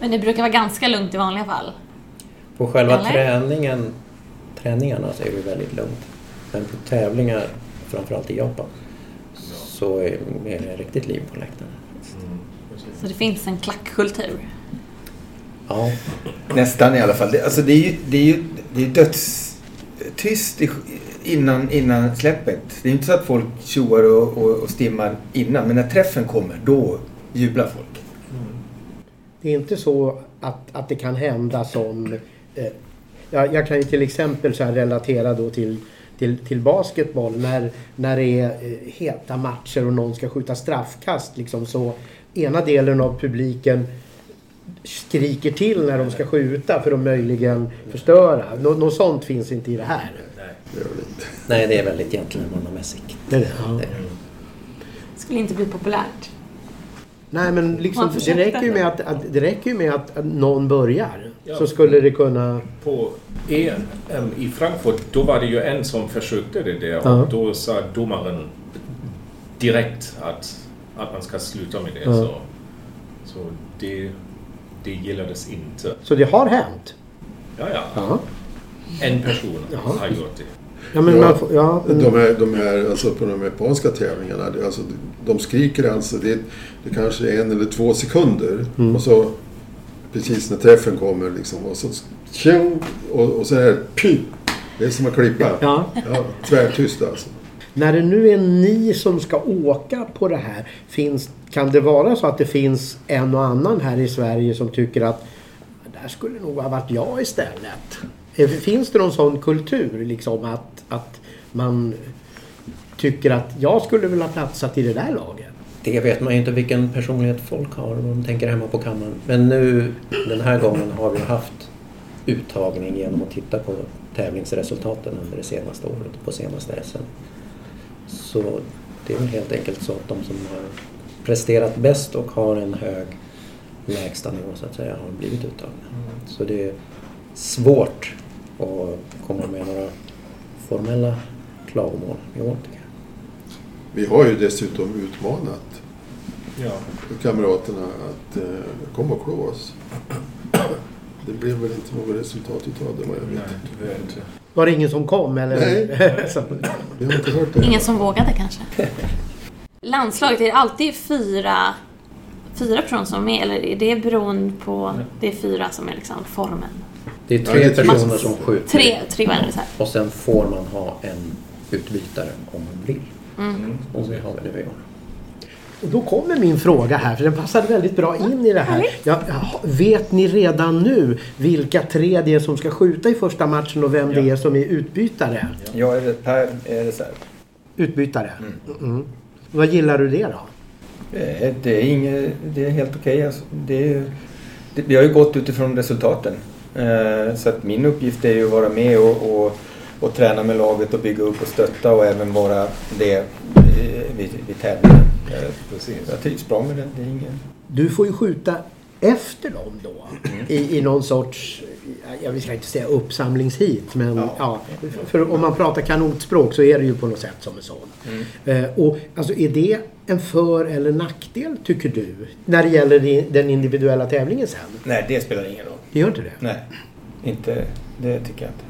[SPEAKER 1] Men det brukar vara ganska lugnt i vanliga fall.
[SPEAKER 4] På själva
[SPEAKER 1] Eller?
[SPEAKER 4] träningen, träningarna så är det väldigt lugnt. Men på tävlingar, framförallt i Japan, så är det riktigt liv på läktaren.
[SPEAKER 3] Mm.
[SPEAKER 1] Så det finns en klackkultur.
[SPEAKER 4] Ja,
[SPEAKER 5] Nästan i alla fall. Det, alltså det är ju, det är ju det är dödstyst i, innan, innan släppet. Det är inte så att folk tjoar och, och, och stimmar innan. Men när träffen kommer, då jublar folk. Mm.
[SPEAKER 6] Det är inte så att, att det kan hända som... Eh, jag, jag kan ju till exempel så här relatera då till, till, till basketboll. När, när det är eh, heta matcher och någon ska skjuta straffkast. Liksom, så ena delen av publiken skriker till när de ska skjuta för att möjligen förstöra. Nå, något sånt finns inte i det här.
[SPEAKER 2] Det gör det inte.
[SPEAKER 4] nej det är väldigt gentlemannamässigt.
[SPEAKER 6] Det är det. Ja.
[SPEAKER 4] Det är.
[SPEAKER 1] Skulle inte bli populärt.
[SPEAKER 6] Nej men liksom,
[SPEAKER 1] Man
[SPEAKER 6] det räcker ju med att, att, det räcker med att, att någon börjar.
[SPEAKER 3] Ja.
[SPEAKER 6] Så skulle det kunna...
[SPEAKER 3] På EM i Frankfurt, då var det ju en som försökte det där
[SPEAKER 6] Ja.
[SPEAKER 3] och då sa domaren direkt att, att man ska sluta med det.
[SPEAKER 6] Ja.
[SPEAKER 3] Så, så det, det gillades inte.
[SPEAKER 6] Så det har hänt.
[SPEAKER 3] Ja, ja.
[SPEAKER 6] Ja.
[SPEAKER 3] En person har gjort det.
[SPEAKER 6] Ja, men
[SPEAKER 2] Ja,
[SPEAKER 6] får, ja, mm.
[SPEAKER 2] De här, de här alltså på de japanska tävlingarna, det- alltså, de skriker alltså, det, det kanske är en eller två sekunder.
[SPEAKER 6] Mm.
[SPEAKER 2] Och så precis när träffen kommer liksom, och så tjong, och, och så är det py. Det är som att klippa.
[SPEAKER 6] Ja.
[SPEAKER 2] Ja, tvärtyst alltså.
[SPEAKER 6] När det nu är ni som ska åka på det här, finns, kan det vara så att det finns en och annan här i Sverige som tycker att där skulle nog ha varit jag istället? Eh, Finns det någon sån kultur liksom att, att man tycker att jag skulle vilja platsat i det där laget?
[SPEAKER 4] Det vet man ju inte vilken personlighet folk har om de tänker hemma på kammaren. Men nu den här gången har vi haft uttagning genom att titta på tävlingsresultaten under det senaste året på senaste SM. Så det är väl helt enkelt så att de som har presterat bäst och har en hög lägstanivå så att säga har blivit uttagna. Så det är svårt att komma med några formella klagomål i år tycker jag.
[SPEAKER 2] Vi har ju dessutom utmanat
[SPEAKER 3] Ja.
[SPEAKER 2] kamraterna att eh, komma och klå oss. Det blev väl inte något resultat utav det vad jag
[SPEAKER 3] Nej,
[SPEAKER 2] vet.
[SPEAKER 3] tyvärr inte.
[SPEAKER 6] Var det ingen som kom eller?
[SPEAKER 2] Nej. Vi har inte hört det.
[SPEAKER 1] Ingen som vågade kanske. Landslaget, är det alltid fyra, fyra personer som är med? Eller är det beroende på... Det är fyra som är liksom formen?
[SPEAKER 4] Det är
[SPEAKER 2] Ja,
[SPEAKER 4] tre
[SPEAKER 2] det är
[SPEAKER 4] personer som skjuter.
[SPEAKER 1] Tre, tre det så här.
[SPEAKER 4] Och sen får man ha en utbytare om man vill.
[SPEAKER 1] Mm.
[SPEAKER 4] Och det har vi nu i år.
[SPEAKER 6] Och då kommer min fråga här, för den passade väldigt bra in i det här. Ja, ja, vet ni redan nu vilka tre det är som ska skjuta i första matchen och vem det
[SPEAKER 3] Ja.
[SPEAKER 6] är som är utbytare?
[SPEAKER 5] Jag är Per är reserv.
[SPEAKER 6] Utbytare? Mm. Vad gillar du det då?
[SPEAKER 5] Det är, det är, inget, det är helt okej. Alltså, det är, det, vi har ju gått utifrån resultaten. Eh, så att min uppgift är ju att vara med och, och, och träna med laget och bygga upp och stötta och även vara det eh, vid, vid tävlingen. Jag trivs bra med det. det är ingen...
[SPEAKER 6] Du får ju skjuta efter dem då. I, I någon sorts... jag vill inte säga uppsamlingshit, men ja.
[SPEAKER 5] Ja.
[SPEAKER 6] för om man pratar kanotspråk så är det ju på något sätt som en sån.
[SPEAKER 5] Mm.
[SPEAKER 6] Eh, och alltså är det en för eller nackdel tycker du? När det gäller den individuella tävlingen sen?
[SPEAKER 5] Nej, det spelar ingen roll.
[SPEAKER 6] Det gör inte det?
[SPEAKER 5] Nej, inte, det tycker jag inte.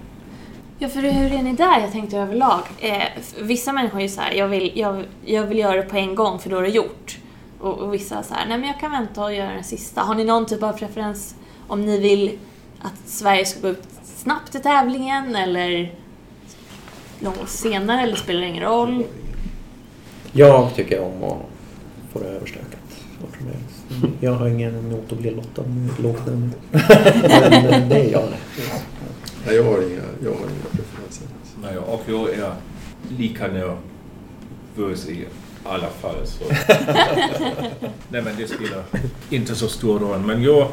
[SPEAKER 1] Ja, för hur är ni där? Jag tänkte överlag. Eh, vissa människor är ju så här, jag vill, jag, jag vill göra det på en gång för då är det gjort. Och, och vissa är så här, nej men jag kan vänta och göra den sista. Har ni någon typ av preferens om ni vill att Sverige ska gå ut snabbt i tävlingen eller långt senare eller spelar det ingen roll?
[SPEAKER 4] Jag tycker om att få det överstökat. Jag har ingen emot att bli lottad lågt nu. Men det är jag.
[SPEAKER 2] Nej, jag har inga, jag har inga preferenser.
[SPEAKER 3] Naja, och jag är lika nervös i alla fall. Så. Nej, men det spelar inte så stor roll. Men jag,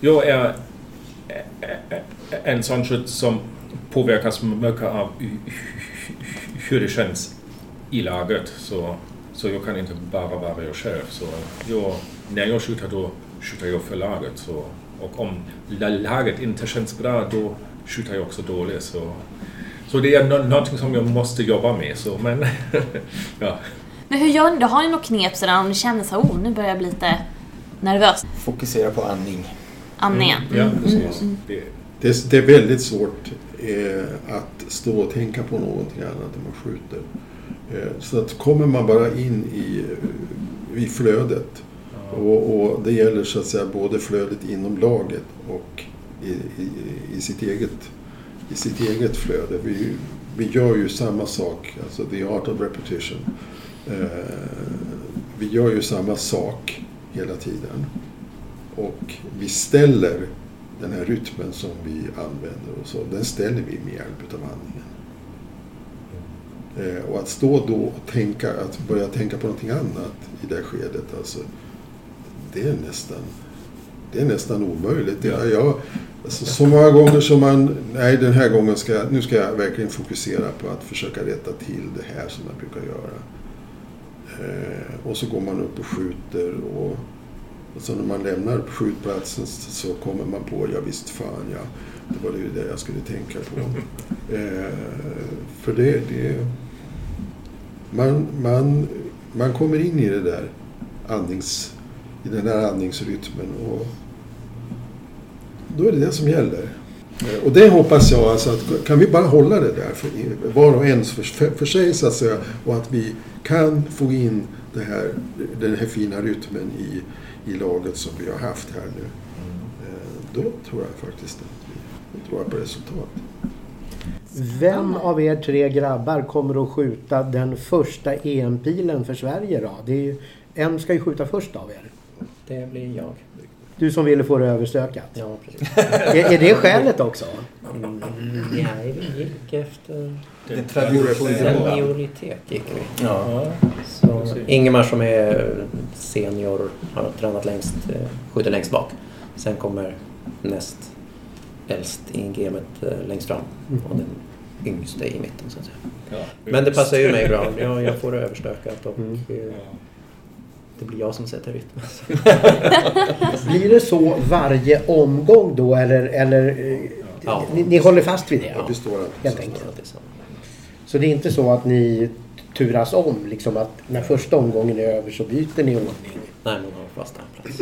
[SPEAKER 3] jag är en sån skytt som påverkas mycket av hur det känns i laget. Så, så jag kan inte bara vara jag själv. Så jag, när jag skjuter då skjuter jag för laget. Så, och om la- laget inte känns bra då skjuter jag också dåligt. Så, så det är nå- någonting som jag måste jobba med. Så, men, ja.
[SPEAKER 1] Men hur gör ni? Har ni något knep sådär om ni känner så oh, nu börjar jag bli lite nervös?
[SPEAKER 5] Fokusera på andning.
[SPEAKER 1] Andningen?
[SPEAKER 3] ja,
[SPEAKER 1] Mm,
[SPEAKER 3] precis.
[SPEAKER 1] mm.
[SPEAKER 3] Det,
[SPEAKER 2] Det är, det är väldigt svårt eh, att stå och tänka på någonting annat när man skjuter. Eh, så att kommer man bara in i, i flödet och, och det gäller så att säga både flödet inom laget och i, i, i, sitt, eget, i sitt eget flöde. Vi, vi gör ju samma sak, alltså the art of repetition. Eh, vi gör ju samma sak hela tiden. Och vi ställer den här rytmen som vi använder och så, den ställer vi med hjälp av andningen. Eh, och att stå då och tänka, att börja tänka på någonting annat i det skedet, alltså, det är nästan, det är nästan omöjligt.
[SPEAKER 3] Ja.
[SPEAKER 2] jag, alltså, så många gånger som man, nej den här gången ska jag, nu ska jag verkligen fokusera på att försöka rätta till det här som jag brukar göra. Eh, och så går man upp och skjuter och och så när man lämnar skjutplatsen så kommer man på, ja visst fan ja, det var ju det jag skulle tänka på. eh, för det, det man, man, man kommer in i det där andnings, i den där andningsrytmen och då är det det som gäller. Eh, Och det hoppas jag alltså att kan vi bara hålla det där för, var och en för, för, för sig så att säga och att vi kan få in det här, den här fina rytmen i, i laget som vi har haft här nu. Eh, Då tror jag faktiskt att vi då tror jag på resultat.
[SPEAKER 6] Vem av er tre grabbar kommer att skjuta den första EM-pilen för Sverige då? Det är ju, en ska ju skjuta först av er.
[SPEAKER 4] Det blir jag.
[SPEAKER 6] Du som ville få det överstökat.
[SPEAKER 4] Ja, precis.
[SPEAKER 6] Är, är det skälet också?
[SPEAKER 4] Mm, nej, vi gick efter
[SPEAKER 5] Det traditionella.
[SPEAKER 4] senioritet. Gick vi.
[SPEAKER 5] Ja.
[SPEAKER 3] Precis.
[SPEAKER 4] Ingemar som är senior har tränat längst, eh, skjuter längst bak. Sen kommer näst äldst i gamet eh, längst fram och den yngste i mitten så att säga.
[SPEAKER 3] ja,
[SPEAKER 4] Men det passar ju mig bra. Jag, jag får det överstökat och
[SPEAKER 6] Mm.
[SPEAKER 4] eh,
[SPEAKER 3] Ja.
[SPEAKER 4] det blir jag som sätter rytmen.
[SPEAKER 6] Blir det så varje omgång då eller, eller
[SPEAKER 4] Ja.
[SPEAKER 6] ni, ni håller fast vid det?
[SPEAKER 2] Det består av
[SPEAKER 6] Helt enkelt.
[SPEAKER 4] Så
[SPEAKER 6] det är inte så att ni turas om liksom att när första omgången är över så byter ni ordning?
[SPEAKER 4] Nej, man har fast plats.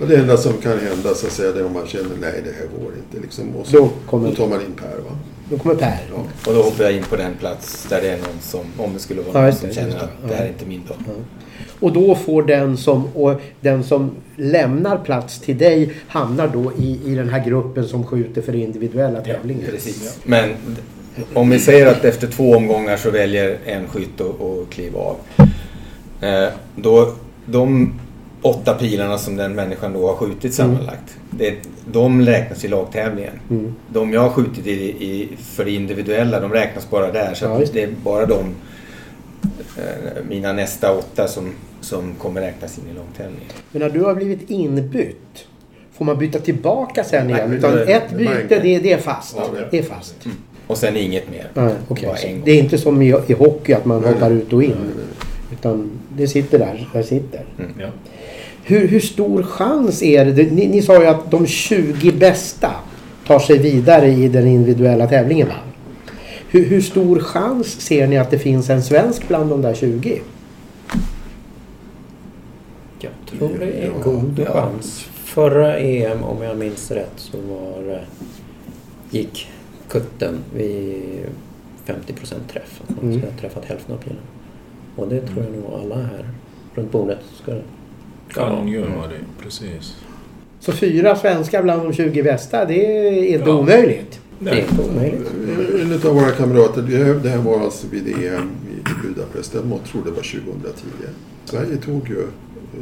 [SPEAKER 2] Och det enda som kan hända så att säga det är om man känner nej det här går inte. Liksom, och
[SPEAKER 6] Då
[SPEAKER 2] så,
[SPEAKER 6] kommer-
[SPEAKER 2] då tar man in Per. Va?
[SPEAKER 6] Då kommer Per.
[SPEAKER 2] Ja.
[SPEAKER 5] Och då hoppar jag in på den plats där det är någon som, om det skulle vara
[SPEAKER 6] Ja,
[SPEAKER 5] någon som
[SPEAKER 6] det,
[SPEAKER 5] känner
[SPEAKER 6] det.
[SPEAKER 5] att det här är inte min dag.
[SPEAKER 6] Och då får den som, och den som lämnar plats till dig hamnar då i, i den här gruppen som skjuter för individuella tävlingar.
[SPEAKER 5] Precis. Men om vi säger att efter två omgångar så väljer en skytt att att kliva av. Eh, då, de åtta pilarna som den människan då har skjutit sammanlagt, det, de räknas i lagtävlingen.
[SPEAKER 6] Mm.
[SPEAKER 5] De jag har skjutit i, i, för det individuella, de räknas bara där. Så
[SPEAKER 6] Ja,
[SPEAKER 5] det är bara de, eh, mina nästa åtta som, som kommer räknas in i lagtävlingen.
[SPEAKER 6] Men när du har blivit inbytt, får man byta tillbaka sen igen?
[SPEAKER 2] Nej,
[SPEAKER 6] Utan
[SPEAKER 2] det-
[SPEAKER 6] ett byte, det, det är fast.
[SPEAKER 2] Ja, det-
[SPEAKER 6] Det är fast.
[SPEAKER 5] Och sen inget mer. En gång.
[SPEAKER 6] Det är inte som i, i hockey att man
[SPEAKER 2] Nej,
[SPEAKER 6] hoppar
[SPEAKER 2] nej.
[SPEAKER 6] ut och in.
[SPEAKER 2] Nej, nej,
[SPEAKER 6] Utan det sitter där, där sitter.
[SPEAKER 3] Ja.
[SPEAKER 6] Hur, hur stor chans är det? Ni, ni sa ju att de 20 bästa tar sig vidare i den individuella tävlingen. Hur, hur stor chans ser ni att det finns en svensk bland de där 20?
[SPEAKER 4] Jag tror det är
[SPEAKER 2] Ja,
[SPEAKER 4] god
[SPEAKER 5] ja.
[SPEAKER 4] chans. Förra EM, om jag minns rätt, så var, eh, gick kutten vid 50 träff. Att man
[SPEAKER 6] Mm.
[SPEAKER 4] skulle ha träffat hälften av pilarna. Och det tror jag nog alla här runt bordet ska
[SPEAKER 3] Kan göra det, precis.
[SPEAKER 6] Så fyra svenskar bland de 20 bästa, det är inte
[SPEAKER 3] Ja.
[SPEAKER 6] omöjligt.
[SPEAKER 4] Det är inte omöjligt.
[SPEAKER 2] En av våra kamrater, det här- var alltså vid EM i Budapest, jag tror det var 2010. Sverige tog ju,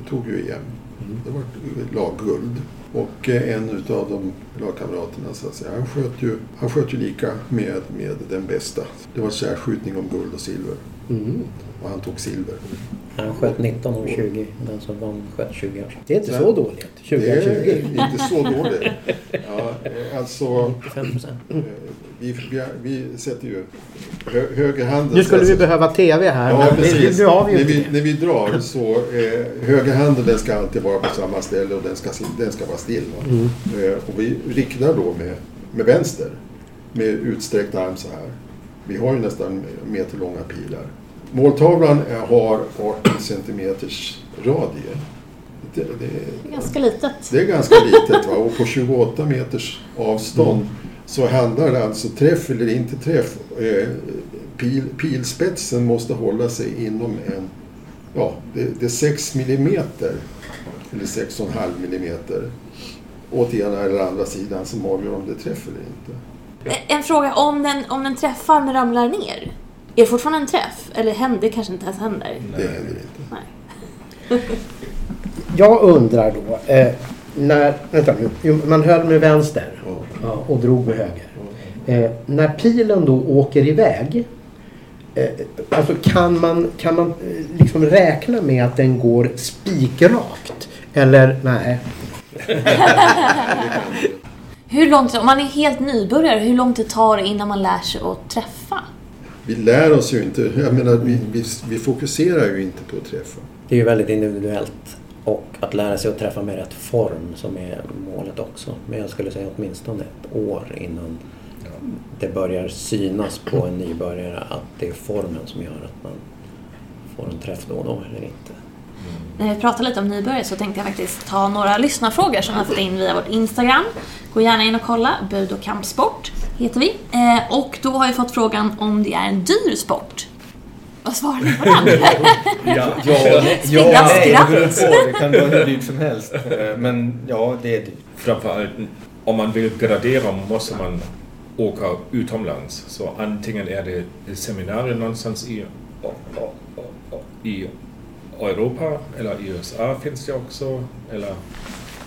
[SPEAKER 2] tog ju EM. Det var ett lagguld. Och eh, en av de lagkamraterna så att säga, han sköt ju, han sköt ju lika med, med den bästa. Det var särskjutning om guld och silver.
[SPEAKER 6] Mm.
[SPEAKER 2] Och han tog silver.
[SPEAKER 4] Han sköt 19 av 20. Den som vann sköt 20 av 20.
[SPEAKER 6] Det är inte så dåligt.
[SPEAKER 2] Det är
[SPEAKER 6] 2020.
[SPEAKER 2] inte så dåligt. Ja, eh, alltså,
[SPEAKER 4] 95 procent.
[SPEAKER 2] Eh, vi, vi, vi sätter ju hö, högerhanden...
[SPEAKER 6] Nu skulle vi behöva TV här.
[SPEAKER 2] Ja, precis.
[SPEAKER 6] Nu har vi
[SPEAKER 2] när, vi, när vi drar så eh, högerhanden den ska alltid vara på samma ställe och den ska, den ska vara still. Va?
[SPEAKER 6] Mm.
[SPEAKER 2] Eh, och vi riktar då med, med vänster med utsträckt arm så här. Vi har ju nästan meterlånga pilar. Måltavlan är, har 18 centimeters radie. Det, det,
[SPEAKER 1] Det är ganska litet.
[SPEAKER 2] det är ganska litet va? och på 28 meters avstånd så handlar det alltså träff eller inte träff. Eh, pil, pilspetsen måste hålla sig inom en, ja det, det är 6 millimeter eller 6,5 millimeter åt ena eller andra sidan som avgör om det är träff eller inte.
[SPEAKER 1] En fråga, om den, om den träffar men ramlar ner, är det fortfarande en träff? Eller händer, det kanske inte ens händer?
[SPEAKER 2] Det händer inte.
[SPEAKER 1] Nej.
[SPEAKER 6] Jag undrar då. Eh, när, vänta nu. Man höll med vänster och drog med höger. Eh, när pilen då åker iväg. Eh, alltså kan man, kan man eh, liksom räkna med att den går spikrakt? Eller nej?
[SPEAKER 1] Hur långt, om man är helt nybörjare, hur långt det tar innan man lär sig att träffa?
[SPEAKER 2] Vi lär oss ju inte, jag menar vi, vi, vi fokuserar ju inte på att träffa.
[SPEAKER 4] Det är ju väldigt individuellt. Och att lära sig att träffa med rätt form som är målet också. Men jag skulle säga åtminstone ett år innan det börjar synas på en nybörjare att det är formen som gör att man får en träff då och då eller inte.
[SPEAKER 1] När vi pratar lite om nybörjare så tänkte jag faktiskt ta några lyssnarfrågor som vi har fått in via vårt Instagram. Gå gärna in och kolla, Bud och kampsport heter vi. Eh, och då har vi fått frågan om det är en dyr sport. Vad svarar ni på den?
[SPEAKER 3] Ja,
[SPEAKER 1] Tvingat
[SPEAKER 5] nej,
[SPEAKER 1] skratt.
[SPEAKER 5] det på. Det kan vara hur dyrt som helst. Eh, Men ja, det är dyrt.
[SPEAKER 3] framförallt om man vill gradera måste man åka utomlands. Så antingen är det seminarier någonstans i, i Europa eller i USA finns det också. Eller,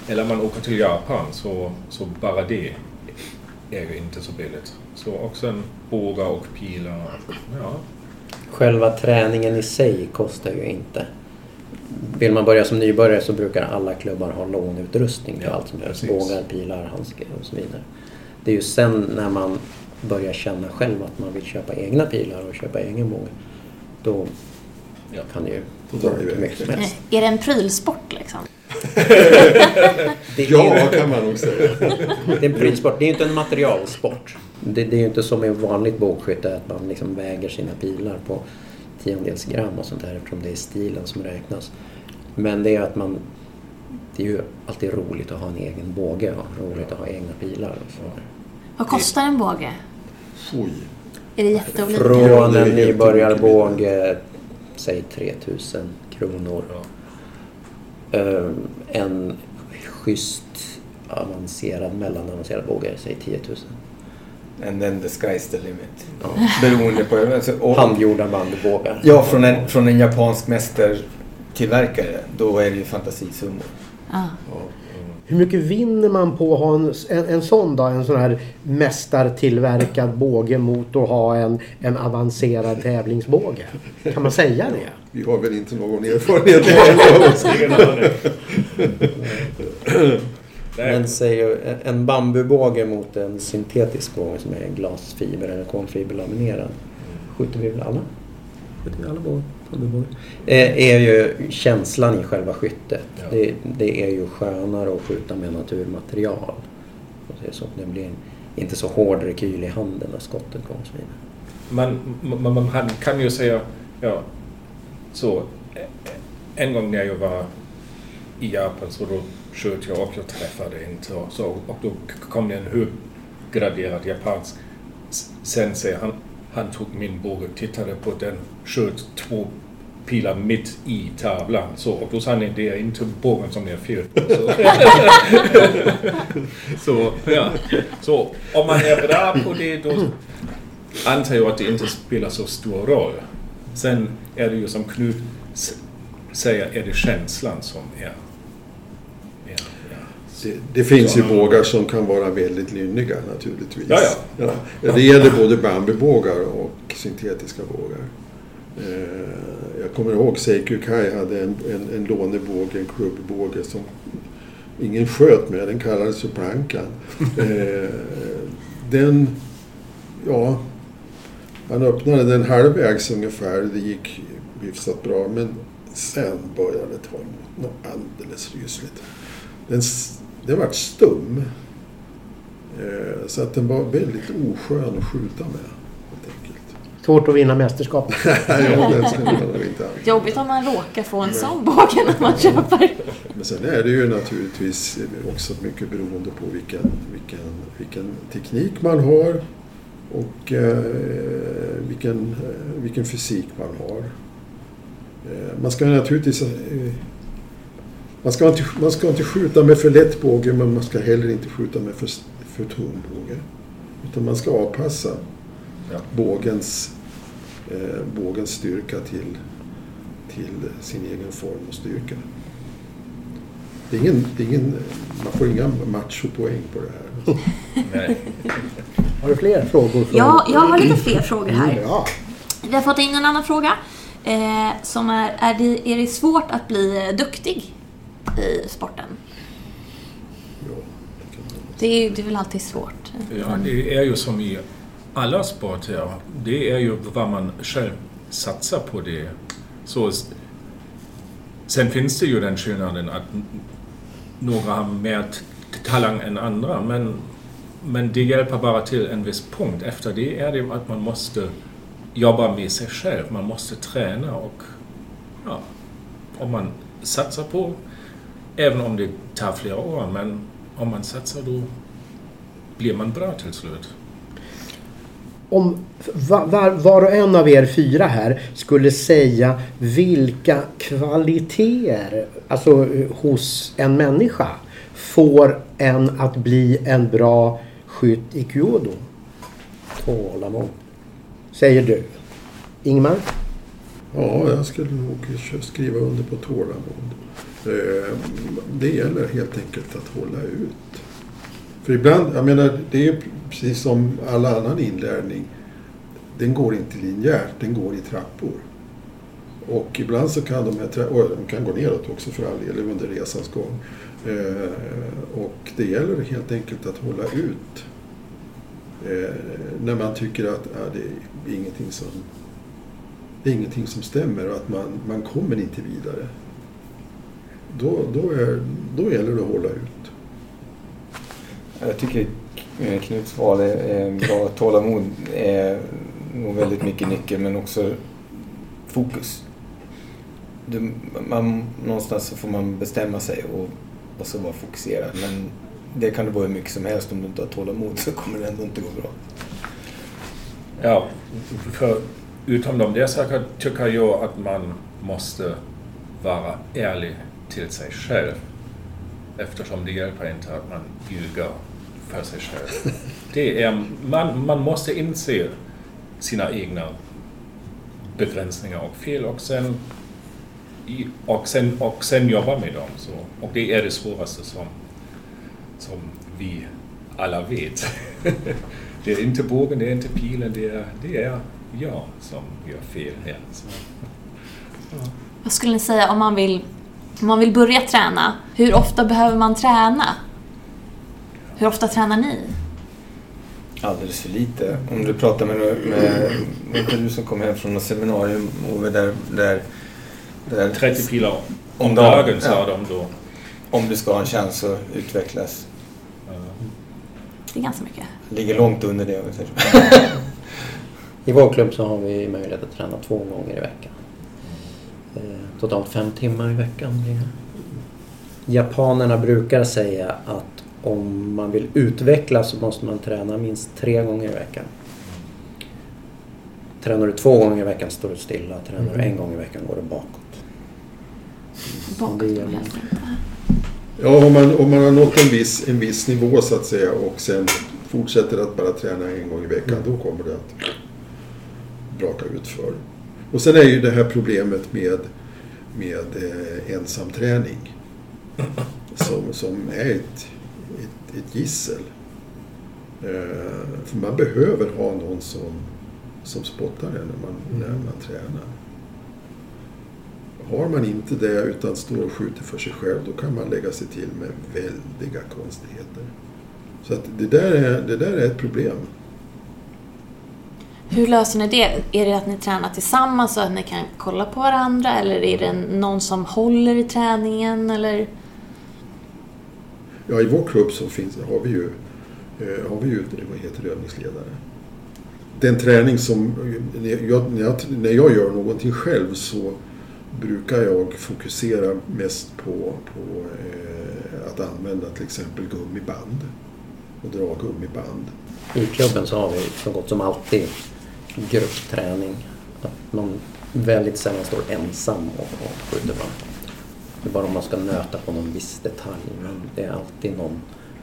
[SPEAKER 3] eller man åker till Japan så, så bara det är ju inte så billigt. Så också en bågar och pilar. Ja,
[SPEAKER 4] Själva träningen i sig kostar ju inte. Vill man börja som nybörjare så brukar alla klubbar ha lånutrustning till
[SPEAKER 3] Ja,
[SPEAKER 4] allt som behövs.
[SPEAKER 3] precis.
[SPEAKER 4] Bågar, pilar, handskar och så vidare. Det är ju sen när man börjar känna själv att man vill köpa egna pilar och köpa egen båge. Då
[SPEAKER 3] Ja.
[SPEAKER 4] kan det ju
[SPEAKER 2] Då det
[SPEAKER 4] hur mycket som helst.
[SPEAKER 1] Är det en prylsport liksom?
[SPEAKER 4] Det är,
[SPEAKER 2] Ja, kan man nog säga.
[SPEAKER 4] det är en prylsport. Det är ju inte en materialsport. Det, det är ju inte som i vanligt bågskytte att man liksom väger sina pilar på tiondels gram och sånt där eftersom det är stilen som räknas. Men det är att man... Det är ju alltid roligt att ha en egen båge och roligt att ha egna pilar. Och så.
[SPEAKER 1] Vad kostar en båge?
[SPEAKER 2] Oj.
[SPEAKER 1] Är det jätteolika?
[SPEAKER 4] Från en nybörjarbåge, säg 3000 kronor.
[SPEAKER 3] ja.
[SPEAKER 4] Eh, En schysst avancerad, mellanavancerad båge, säg 10 000.
[SPEAKER 5] And then the sky's the limit.
[SPEAKER 4] Ja.
[SPEAKER 5] Beroende på... Alltså, och,
[SPEAKER 4] Handgjorda bandbågar.
[SPEAKER 5] Ja, från en, från en japansk mästertillverkare. Då är det ju fantasisummor.
[SPEAKER 1] Ja.
[SPEAKER 6] Hur mycket vinner man på att ha en, en, en sån då? En sån här mästartillverkad båge mot att ha en, en avancerad tävlingsbåge? Kan man säga det?
[SPEAKER 2] Vi har väl inte någon erfarenhet av oss.
[SPEAKER 4] Men säg en bambubåge mot en syntetisk båge som är glasfiber eller kolfiberlaminerad. Skjuter vi väl alla? Skjuter vi alla bågar? Eh, är ju känslan i själva skyttet.
[SPEAKER 3] Ja.
[SPEAKER 4] Det, det är ju skönare att skjuta med naturmaterial. Det, är så, det blir inte så hård rekyl i handen när skottet går och så vidare.
[SPEAKER 3] Man, man, man kan ju säga, ja, så en gång när jag var i Japan så då sköt jag och jag träffade inte och, så, och då kom det en höggraderad japansk sensei. Han, han tog min båge, tittade på den, sköt två pilar mitt i tavlan. Så, och då sa han det är inte bågen som det är fel på. Så, så, ja. så om man är bra på det då antar jag att det inte spelar så stor roll. Sen är det ju som Knut säger, är det känslan som är...
[SPEAKER 2] Det, det finns ju bågar som kan vara väldigt lynniga naturligtvis.
[SPEAKER 3] Ja, ja.
[SPEAKER 2] Ja, det gäller både bambubågar och syntetiska bågar. Eh, jag kommer ihåg Seikyu Kai hade en, en, en lånebåge, en klubbbåge som ingen sköt med. Den kallades för plankan. Eh, den, ja, han öppnade den halvvägs ungefär. Det gick hyfsat bra. Men sen började det ta emot något alldeles rysligt. Den, den var stum. Eh, så att den var väldigt oskön att skjuta med.
[SPEAKER 6] Svårt att vinna mästerskap.
[SPEAKER 1] Jobbigt om man råkar få en sån båge när man köper.
[SPEAKER 2] Men sen är det ju naturligtvis också mycket beroende på vilken, vilken, vilken teknik man har och eh, vilken, eh, vilken fysik man har. Eh, man ska naturligtvis... Man ska, inte, man ska inte skjuta med för lätt båge men man ska heller inte skjuta med för, för tung båge. Utan man ska avpassa
[SPEAKER 3] Ja.
[SPEAKER 2] bågens, eh, bågens styrka till, till sin egen form och styrka. Det är ingen, det är ingen, man får inga machopoäng på det här.
[SPEAKER 3] Nej.
[SPEAKER 6] Har du fler frågor?
[SPEAKER 1] Ja, jag har lite fler frågor här.
[SPEAKER 6] Ja.
[SPEAKER 1] Vi har fått in en annan fråga. Eh, som är, är det, är det svårt att bli duktig i sporten?
[SPEAKER 2] Ja, det
[SPEAKER 1] Det är, det är väl alltid svårt.
[SPEAKER 3] Ja, det är ju som i alla sporter. Det är ju vad man själv satsar på det. Så, sen finns det ju den skillnaden att några har mer talang än andra. Men, men det hjälper bara till en viss punkt. Efter det är det att man måste jobba med sig själv. Man måste träna och ja, om man satsar på, även om det tar flera år, men om man satsar då blir man bra till slut.
[SPEAKER 6] Om va- var, var och en av er fyra här skulle säga vilka kvaliteter alltså, hos en människa får en att bli en bra skytt i Kyoto?
[SPEAKER 4] Tålamod.
[SPEAKER 6] Säger du. Ingmar?
[SPEAKER 2] Ja, jag skulle nog skriva under på tålamod. Eh, Det gäller helt enkelt att hålla ut. För ibland, jag menar, det är precis som all annan inlärning. Den går inte linjärt, den går i trappor. Och ibland så kan de här och de kan gå neråt också för all del under resans gång. Eh, Och det gäller helt enkelt att hålla ut. Eh, När man tycker att ja, det är ingenting som det är ingenting som stämmer och att man, man kommer inte vidare. Då, då, är, då gäller det att hålla ut.
[SPEAKER 5] Jag tycker eh, Knuts svar är är bra. Tålamod är nog väldigt mycket nyckeln men också fokus. Du, man, någonstans så får man bestämma sig och, och så vara fokuserad. Men det kan det vara hur mycket som helst. Om du inte har tålamod så kommer det ändå inte gå bra.
[SPEAKER 3] Ja, för utom de där sakerna tycker jag att man måste vara ärlig till sig själv. Eftersom det hjälper inte att man ljuger för sig själv. Det är, man, man måste inse sina egna begränsningar och fel och sen, och sen, och sen jobba med dem. Så, och det är det svåraste som, som vi alla vet. Det är inte bågen, det är inte pilen, det är, det är jag som gör fel här. Så.
[SPEAKER 1] Vad skulle ni säga om man vill, om man vill börja träna? Hur ofta behöver man träna? Hur ofta tränar ni?
[SPEAKER 5] Alldeles för lite. Om du pratar med, med inte du som kom hem från något seminarium Ove, där, där, där
[SPEAKER 3] 30 pilar om
[SPEAKER 5] dagen,
[SPEAKER 3] sa
[SPEAKER 5] ja.
[SPEAKER 3] de då.
[SPEAKER 5] om du ska ha en chans att utvecklas.
[SPEAKER 1] Det är ganska mycket.
[SPEAKER 5] Ligger långt under det om vi säger.
[SPEAKER 4] I vår klubb så har vi möjlighet att träna två gånger i veckan. Totalt fem timmar i veckan. Japanerna brukar säga att om man vill utvecklas så måste man träna minst tre gånger i veckan. Tränar du två gånger i veckan står du stilla. Tränar du en gång i veckan går du bakåt.
[SPEAKER 1] Bakåt
[SPEAKER 4] det gör man.
[SPEAKER 2] Ja, om man, om man har nått en viss, en viss nivå så att säga och sen fortsätter att bara träna en gång i veckan, då kommer det att braka ut för. Och sen är ju det här problemet med, med eh, ensamträning som, som är ett, ett, ett gissel. Eh, för man behöver ha någon som, som spottar en när man, när man tränar. Har man inte det utan står och skjuter för sig själv då kan man lägga sig till med väldiga konstigheter. Så att det, där är, det där är ett problem.
[SPEAKER 1] Hur löser ni det? Är det att ni tränar tillsammans så att ni kan kolla på varandra eller är det någon som håller i träningen eller?
[SPEAKER 2] Ja, i vår klubb så finns, har vi ju, eh, har vi ju vad heter det, övningsledare. Den träning som, när jag, när, jag, när jag gör någonting själv så brukar jag fokusera mest på, på eh, att använda till exempel gummiband och dra gummiband.
[SPEAKER 4] I klubben så har vi så gott som alltid gruppträning. Att man väldigt sällan står ensam och, och skjuter band. Det är bara om man ska nöta på någon viss detalj. Men det är alltid någon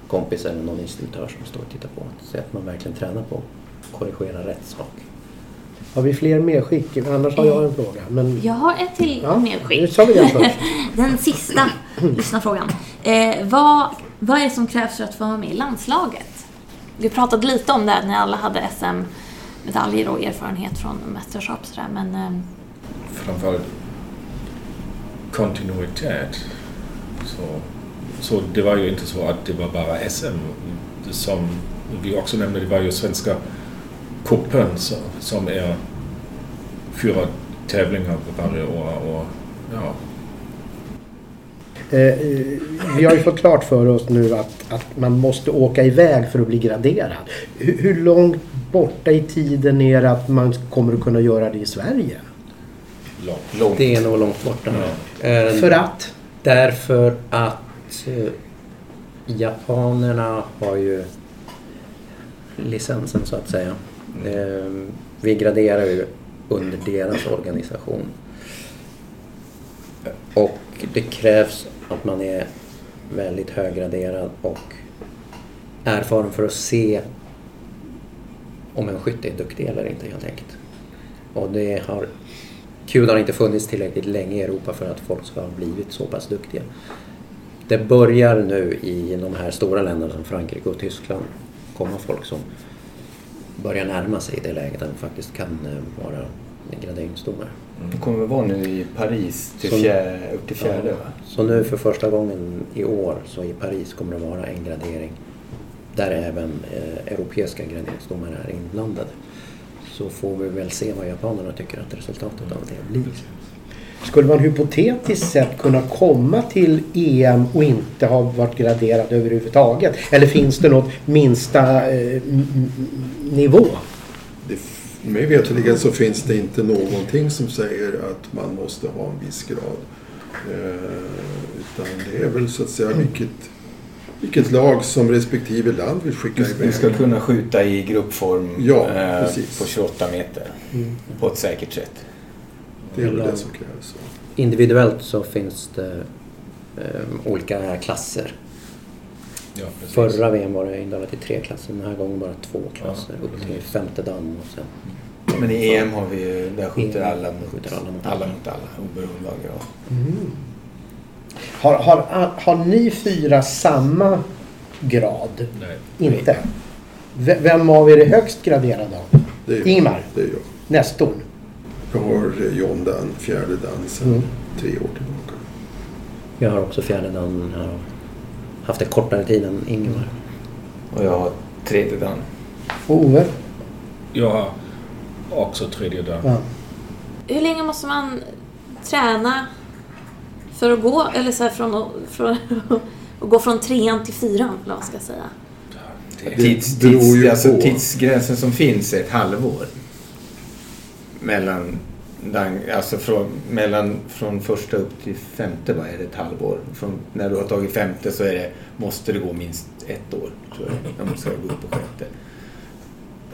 [SPEAKER 4] kompis eller någon instruktör som står och tittar på. Så att man verkligen tränar på att korrigera rätt sak.
[SPEAKER 6] Har vi fler medskick? Annars har jag en fråga. Men...
[SPEAKER 1] Jag har ett till
[SPEAKER 6] Ja, nu
[SPEAKER 1] medskick.
[SPEAKER 6] tar vi den först.
[SPEAKER 1] Den sista lyssnarfrågan. Eh, vad, vad är det som krävs för att få vara med i landslaget? Vi pratade lite om det när alla hade SM-medaljer och erfarenhet från mästerskap sådär, men eh,
[SPEAKER 3] framförallt kontinuitet. Så, så det var ju inte så att det var bara SM. Som vi också nämnde, det var ju svenska cupen så- som är fyra tävlingar varje år. Och, ja,
[SPEAKER 6] Eh, eh, vi har ju fått klart för oss nu att, att man måste åka iväg för att bli graderad. Hur, hur långt borta i tiden är att man kommer att kunna göra det i Sverige?
[SPEAKER 3] långt.
[SPEAKER 4] Det är nog långt borta. Eh,
[SPEAKER 6] För att?
[SPEAKER 4] Därför att eh, japanerna har ju licensen så att säga. Eh, vi graderar ju under deras organisation. Och det krävs att man är väldigt höggraderad och erfaren för att se om en skytt är duktig eller inte helt enkelt. Och det har Kul har inte funnits tillräckligt länge i Europa för att folk ska ha blivit så pass duktiga. Det börjar nu i de här stora länderna som Frankrike och Tyskland komma folk som börjar närma sig det läget att de faktiskt kan eh, vara graderingsdomare.
[SPEAKER 5] Det kommer väl vara nu i Paris till fjär, upp till fjärde va?
[SPEAKER 4] Så nu för första gången i år så i Paris kommer det vara en gradering där även eh, europeiska graderingsdomare är inblandade. Så får vi väl se vad japanerna tycker att resultatet av det blir.
[SPEAKER 6] Skulle man hypotetiskt sett kunna komma till EM och inte ha varit graderad överhuvudtaget? Eller finns det något minsta eh, nivå?
[SPEAKER 2] Det, mig veterligen så finns det inte någonting som säger att man måste ha en viss grad. Eh, utan det är väl så att säga vilket, vilket lag som respektive land vill skicka iväg.
[SPEAKER 5] du ska kunna skjuta i gruppform
[SPEAKER 2] Ja,
[SPEAKER 5] eh, på 28 meter på ett säkert sätt.
[SPEAKER 2] Det är väl det som krävs.
[SPEAKER 4] Individuellt så finns det eh, olika klasser.
[SPEAKER 3] Ja.
[SPEAKER 4] Förra VM var det indelat i tre klasser, den här gången bara två klasser. Upp till femte dan och sen
[SPEAKER 5] Men i EM har vi ju, där skjuter
[SPEAKER 4] EM
[SPEAKER 5] alla mot
[SPEAKER 4] skjuter alla mot
[SPEAKER 5] alla,
[SPEAKER 4] alla.
[SPEAKER 5] mot alla oberoende av grad.
[SPEAKER 6] Har, har, har ni fyra samma grad?
[SPEAKER 3] Nej.
[SPEAKER 6] Inte? V- Vem av er är högst graderad då?
[SPEAKER 2] Det är jag.
[SPEAKER 6] Ingemar?
[SPEAKER 2] Det är jag.
[SPEAKER 6] Nestorn?
[SPEAKER 2] Jag har John Dan, fjärde Dan, sedan
[SPEAKER 6] Mm.
[SPEAKER 2] tre år tillbaka.
[SPEAKER 4] Jag har också fjärde dan, jag har haft det kortare tid än Ingemar.
[SPEAKER 5] Och jag har tredje dan.
[SPEAKER 6] Och Ove?
[SPEAKER 3] Jag har också tredje dag.
[SPEAKER 6] Ja.
[SPEAKER 1] hur länge måste man träna för att gå, eller så här från, att- från att gå från trean till fyran, eller vad ska jag säga?
[SPEAKER 3] det.
[SPEAKER 5] Tids, tids, alltså, tidsgränsen som finns är ett halvår. Mellan, alltså från, mellan, från första upp till femte va, är det ett halvår. Från, när du har tagit femte så är det, måste det gå minst ett år. Tror jag, om du ska gå upp på sjätte.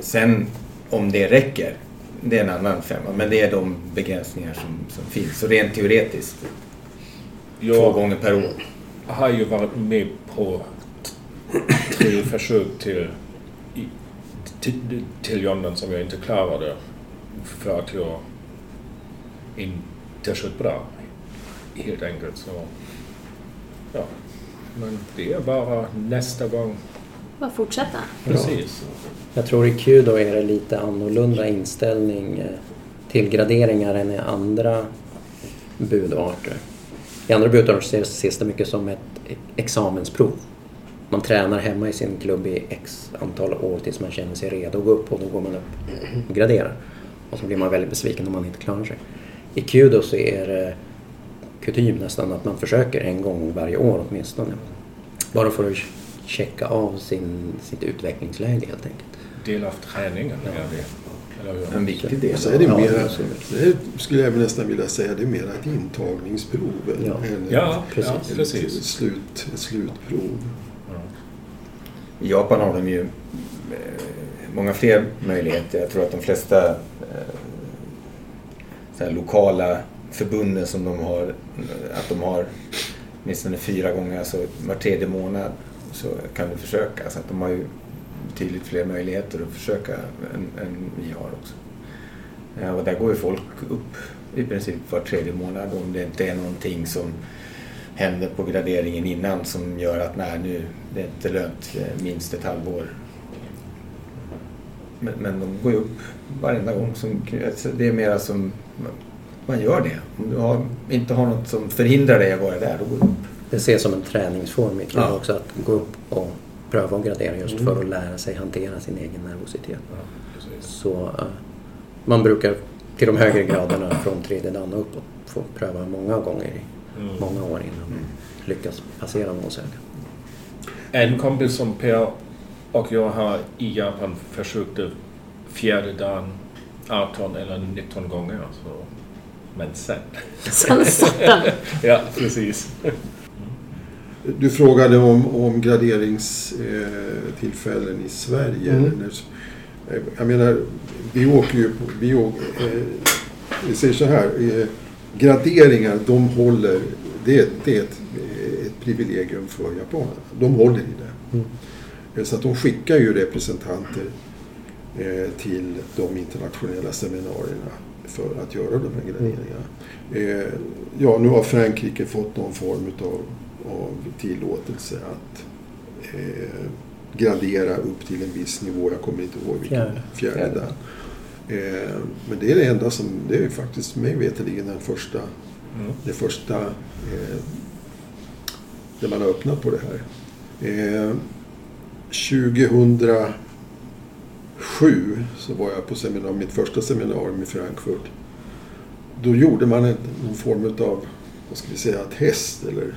[SPEAKER 5] Sen om det räcker, det är en annan femma. Men det är de begränsningar som, som finns. Så rent teoretiskt, två
[SPEAKER 3] Jag
[SPEAKER 5] gånger per år.
[SPEAKER 3] har ju varit med på tre försök till, till, till London som jag inte klarade för att jag inte sköt bra. Helt enkelt. Så, ja. Men det är bara nästa gång.
[SPEAKER 1] Bara fortsätta.
[SPEAKER 3] Precis.
[SPEAKER 4] Jag tror i Q då är det lite annorlunda inställning eh, till graderingar än i andra budarter. I andra budarter ses, ses det mycket som ett examensprov. Man tränar hemma i sin klubb i x antal år tills man känner sig redo att gå upp och då går man upp och graderar. Och så blir man väldigt besviken om man inte klarar sig. I Q så är det kutym nästan att man försöker en gång varje år åtminstone. Bara för att checka av sin, sitt utvecklingsläge helt enkelt.
[SPEAKER 3] Del av träningen ja.
[SPEAKER 5] En viktig del.
[SPEAKER 2] Så är det
[SPEAKER 4] Ja,
[SPEAKER 2] mer,
[SPEAKER 4] det
[SPEAKER 2] skulle jag nästan vilja säga, det är mer ett intagningsprov än,
[SPEAKER 4] Ja.
[SPEAKER 2] än
[SPEAKER 3] Ja,
[SPEAKER 4] Precis.
[SPEAKER 3] ja,
[SPEAKER 2] ett,
[SPEAKER 3] precis.
[SPEAKER 2] ett, slut, ett slutprov.
[SPEAKER 5] I Japan har de ju eh, många fler möjligheter. Jag tror att de flesta eh, så här lokala förbunden som de har, att de har åtminstone fyra gånger, alltså var tredje månad så kan du försöka. Så att de har ju betydligt fler möjligheter att försöka än, än vi har också. Ja, och där går ju folk upp i princip var tredje månad om det inte är någonting som händer på graderingen innan som gör att nej, nu det är inte lönt, minst ett halvår. Men, men de går ju upp varenda gång. Som, alltså, det är mera som man gör det. Om du har, inte har något som förhindrar dig att vara där, då går du upp.
[SPEAKER 4] Det ses som en träningsform i
[SPEAKER 5] Ja.
[SPEAKER 4] också att gå upp och pröva och gradera just för att lära sig hantera sin egen nervositet.
[SPEAKER 3] Precis.
[SPEAKER 4] Så man brukar till de högre graderna från tredje dan och uppåt få pröva många gånger i
[SPEAKER 3] Mm.
[SPEAKER 4] många år innan man lyckas passera målsägaren.
[SPEAKER 3] En kompis som Per och jag har i Japan försökte fjärde dagen 18 eller 19 gånger. Så. Men sen.
[SPEAKER 1] Sen satt den.
[SPEAKER 3] Ja, precis.
[SPEAKER 2] Du frågade om, om graderingstillfällen i Sverige.
[SPEAKER 6] Mm.
[SPEAKER 2] När- Jag menar, vi åker ju på, vi, åker, eh, vi säger så här, eh, graderingar de håller, det, det är ett, ett privilegium för japanerna. De håller i det.
[SPEAKER 6] Mm.
[SPEAKER 2] Eh, Så att de skickar ju representanter eh, till de internationella seminarierna för att göra de här graderingarna. Eh, ja, nu har Frankrike fått någon form utav, av tillåtelse att eh, gradera upp till en viss nivå. Jag kommer inte ihåg vilken.
[SPEAKER 4] Fjärde.
[SPEAKER 2] Fjärde. Eh, men det är det enda som, det är faktiskt mig veterligen den första,
[SPEAKER 3] Mm.
[SPEAKER 2] det första eh, där man har öppnat på det här. Eh, 2007 så var jag på seminarium, mitt första seminarium i Frankfurt. Då gjorde man en, någon form av, vad ska vi säga, test eller eh,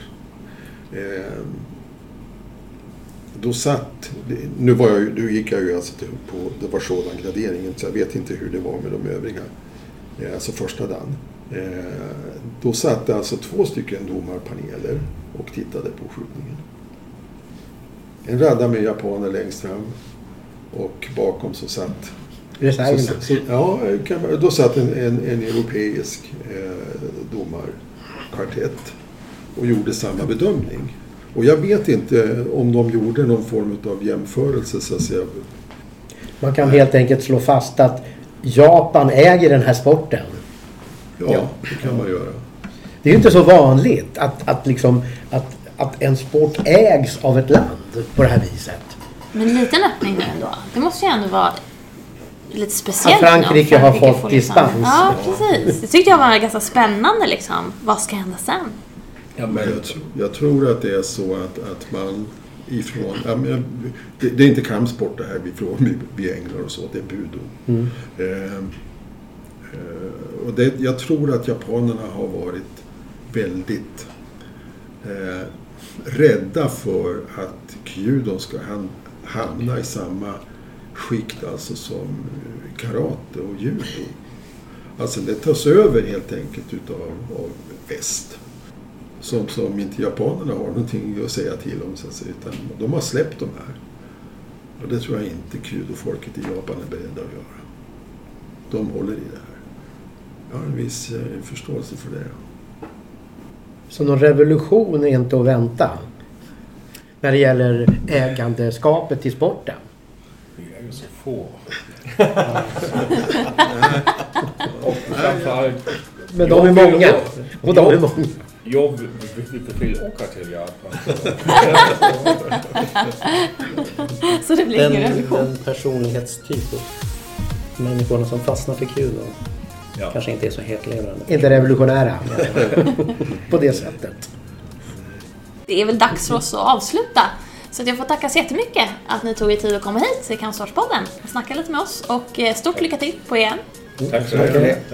[SPEAKER 2] då satt, nu, var jag, nu gick jag ju alltså till, på, det var sådan graderingen så jag vet inte hur det var med de övriga. Eh, alltså första dagen. Eh, då satt det alltså två stycken domarpaneler och tittade på skjutningen. En radda med japaner längst fram och bakom så satt
[SPEAKER 6] Reserverna.
[SPEAKER 2] så, så, ja, då satt en, en, en europeisk eh, domarkvartett och gjorde samma bedömning. Och jag vet inte om de gjorde någon form av jämförelse så att säga.
[SPEAKER 6] Man kan helt enkelt slå fast att Japan äger den här sporten.
[SPEAKER 2] Ja,
[SPEAKER 6] Ja.
[SPEAKER 2] det kan man göra.
[SPEAKER 6] Det är ju inte så vanligt att, att, liksom, att, att en sport ägs av ett land på det här viset.
[SPEAKER 1] Men en liten öppning nu ändå. Det måste ju ändå vara lite speciellt
[SPEAKER 6] Att
[SPEAKER 1] om
[SPEAKER 6] Frankrike har fått dispens.
[SPEAKER 1] Ja, precis. Det tyckte jag var ganska spännande liksom. Vad ska hända sen?
[SPEAKER 3] Ja,
[SPEAKER 2] Men
[SPEAKER 3] men,
[SPEAKER 2] jag, tr- jag tror att det är så att, att man ifrån... Ja, men, det, det är inte kampsport det här vi, från, vi, vi ägnar oss åt, det är budo.
[SPEAKER 6] Mm.
[SPEAKER 2] Eh, eh, och det, jag tror att japanerna har varit väldigt eh, rädda för att Kyudon ska han, hamna i samma skikt alltså som karate och judo. Alltså det tas över helt enkelt utav av väst. Som, som inte japanerna har någonting att säga till om så att säga, utan de har släppt de här. Och det tror jag inte kudofolket i Japan är beredda att göra. De håller i det här. Jag har en viss eh, förståelse för det.
[SPEAKER 6] Så någon revolution är inte att vänta. När det gäller ägandeskapet till sporten.
[SPEAKER 3] Vi är ju så få. och framförallt...
[SPEAKER 6] Men de är många. Och de är många.
[SPEAKER 3] Jag vill, åka till Japan.
[SPEAKER 1] Så det blir
[SPEAKER 4] Den,
[SPEAKER 1] ingen revolution.
[SPEAKER 4] den personlighetstyp och människorna som fastnar för kul och
[SPEAKER 3] Ja.
[SPEAKER 4] kanske inte är så hetlevrande.
[SPEAKER 6] Inte revolutionära. På det sättet.
[SPEAKER 1] Det är väl dags för oss att avsluta. Så att jag får tacka så jättemycket att ni tog er tid att komma hit till Kampsportspodden och snacka lite med oss. Och eh, stort lycka till på EM.
[SPEAKER 3] Tack så mycket.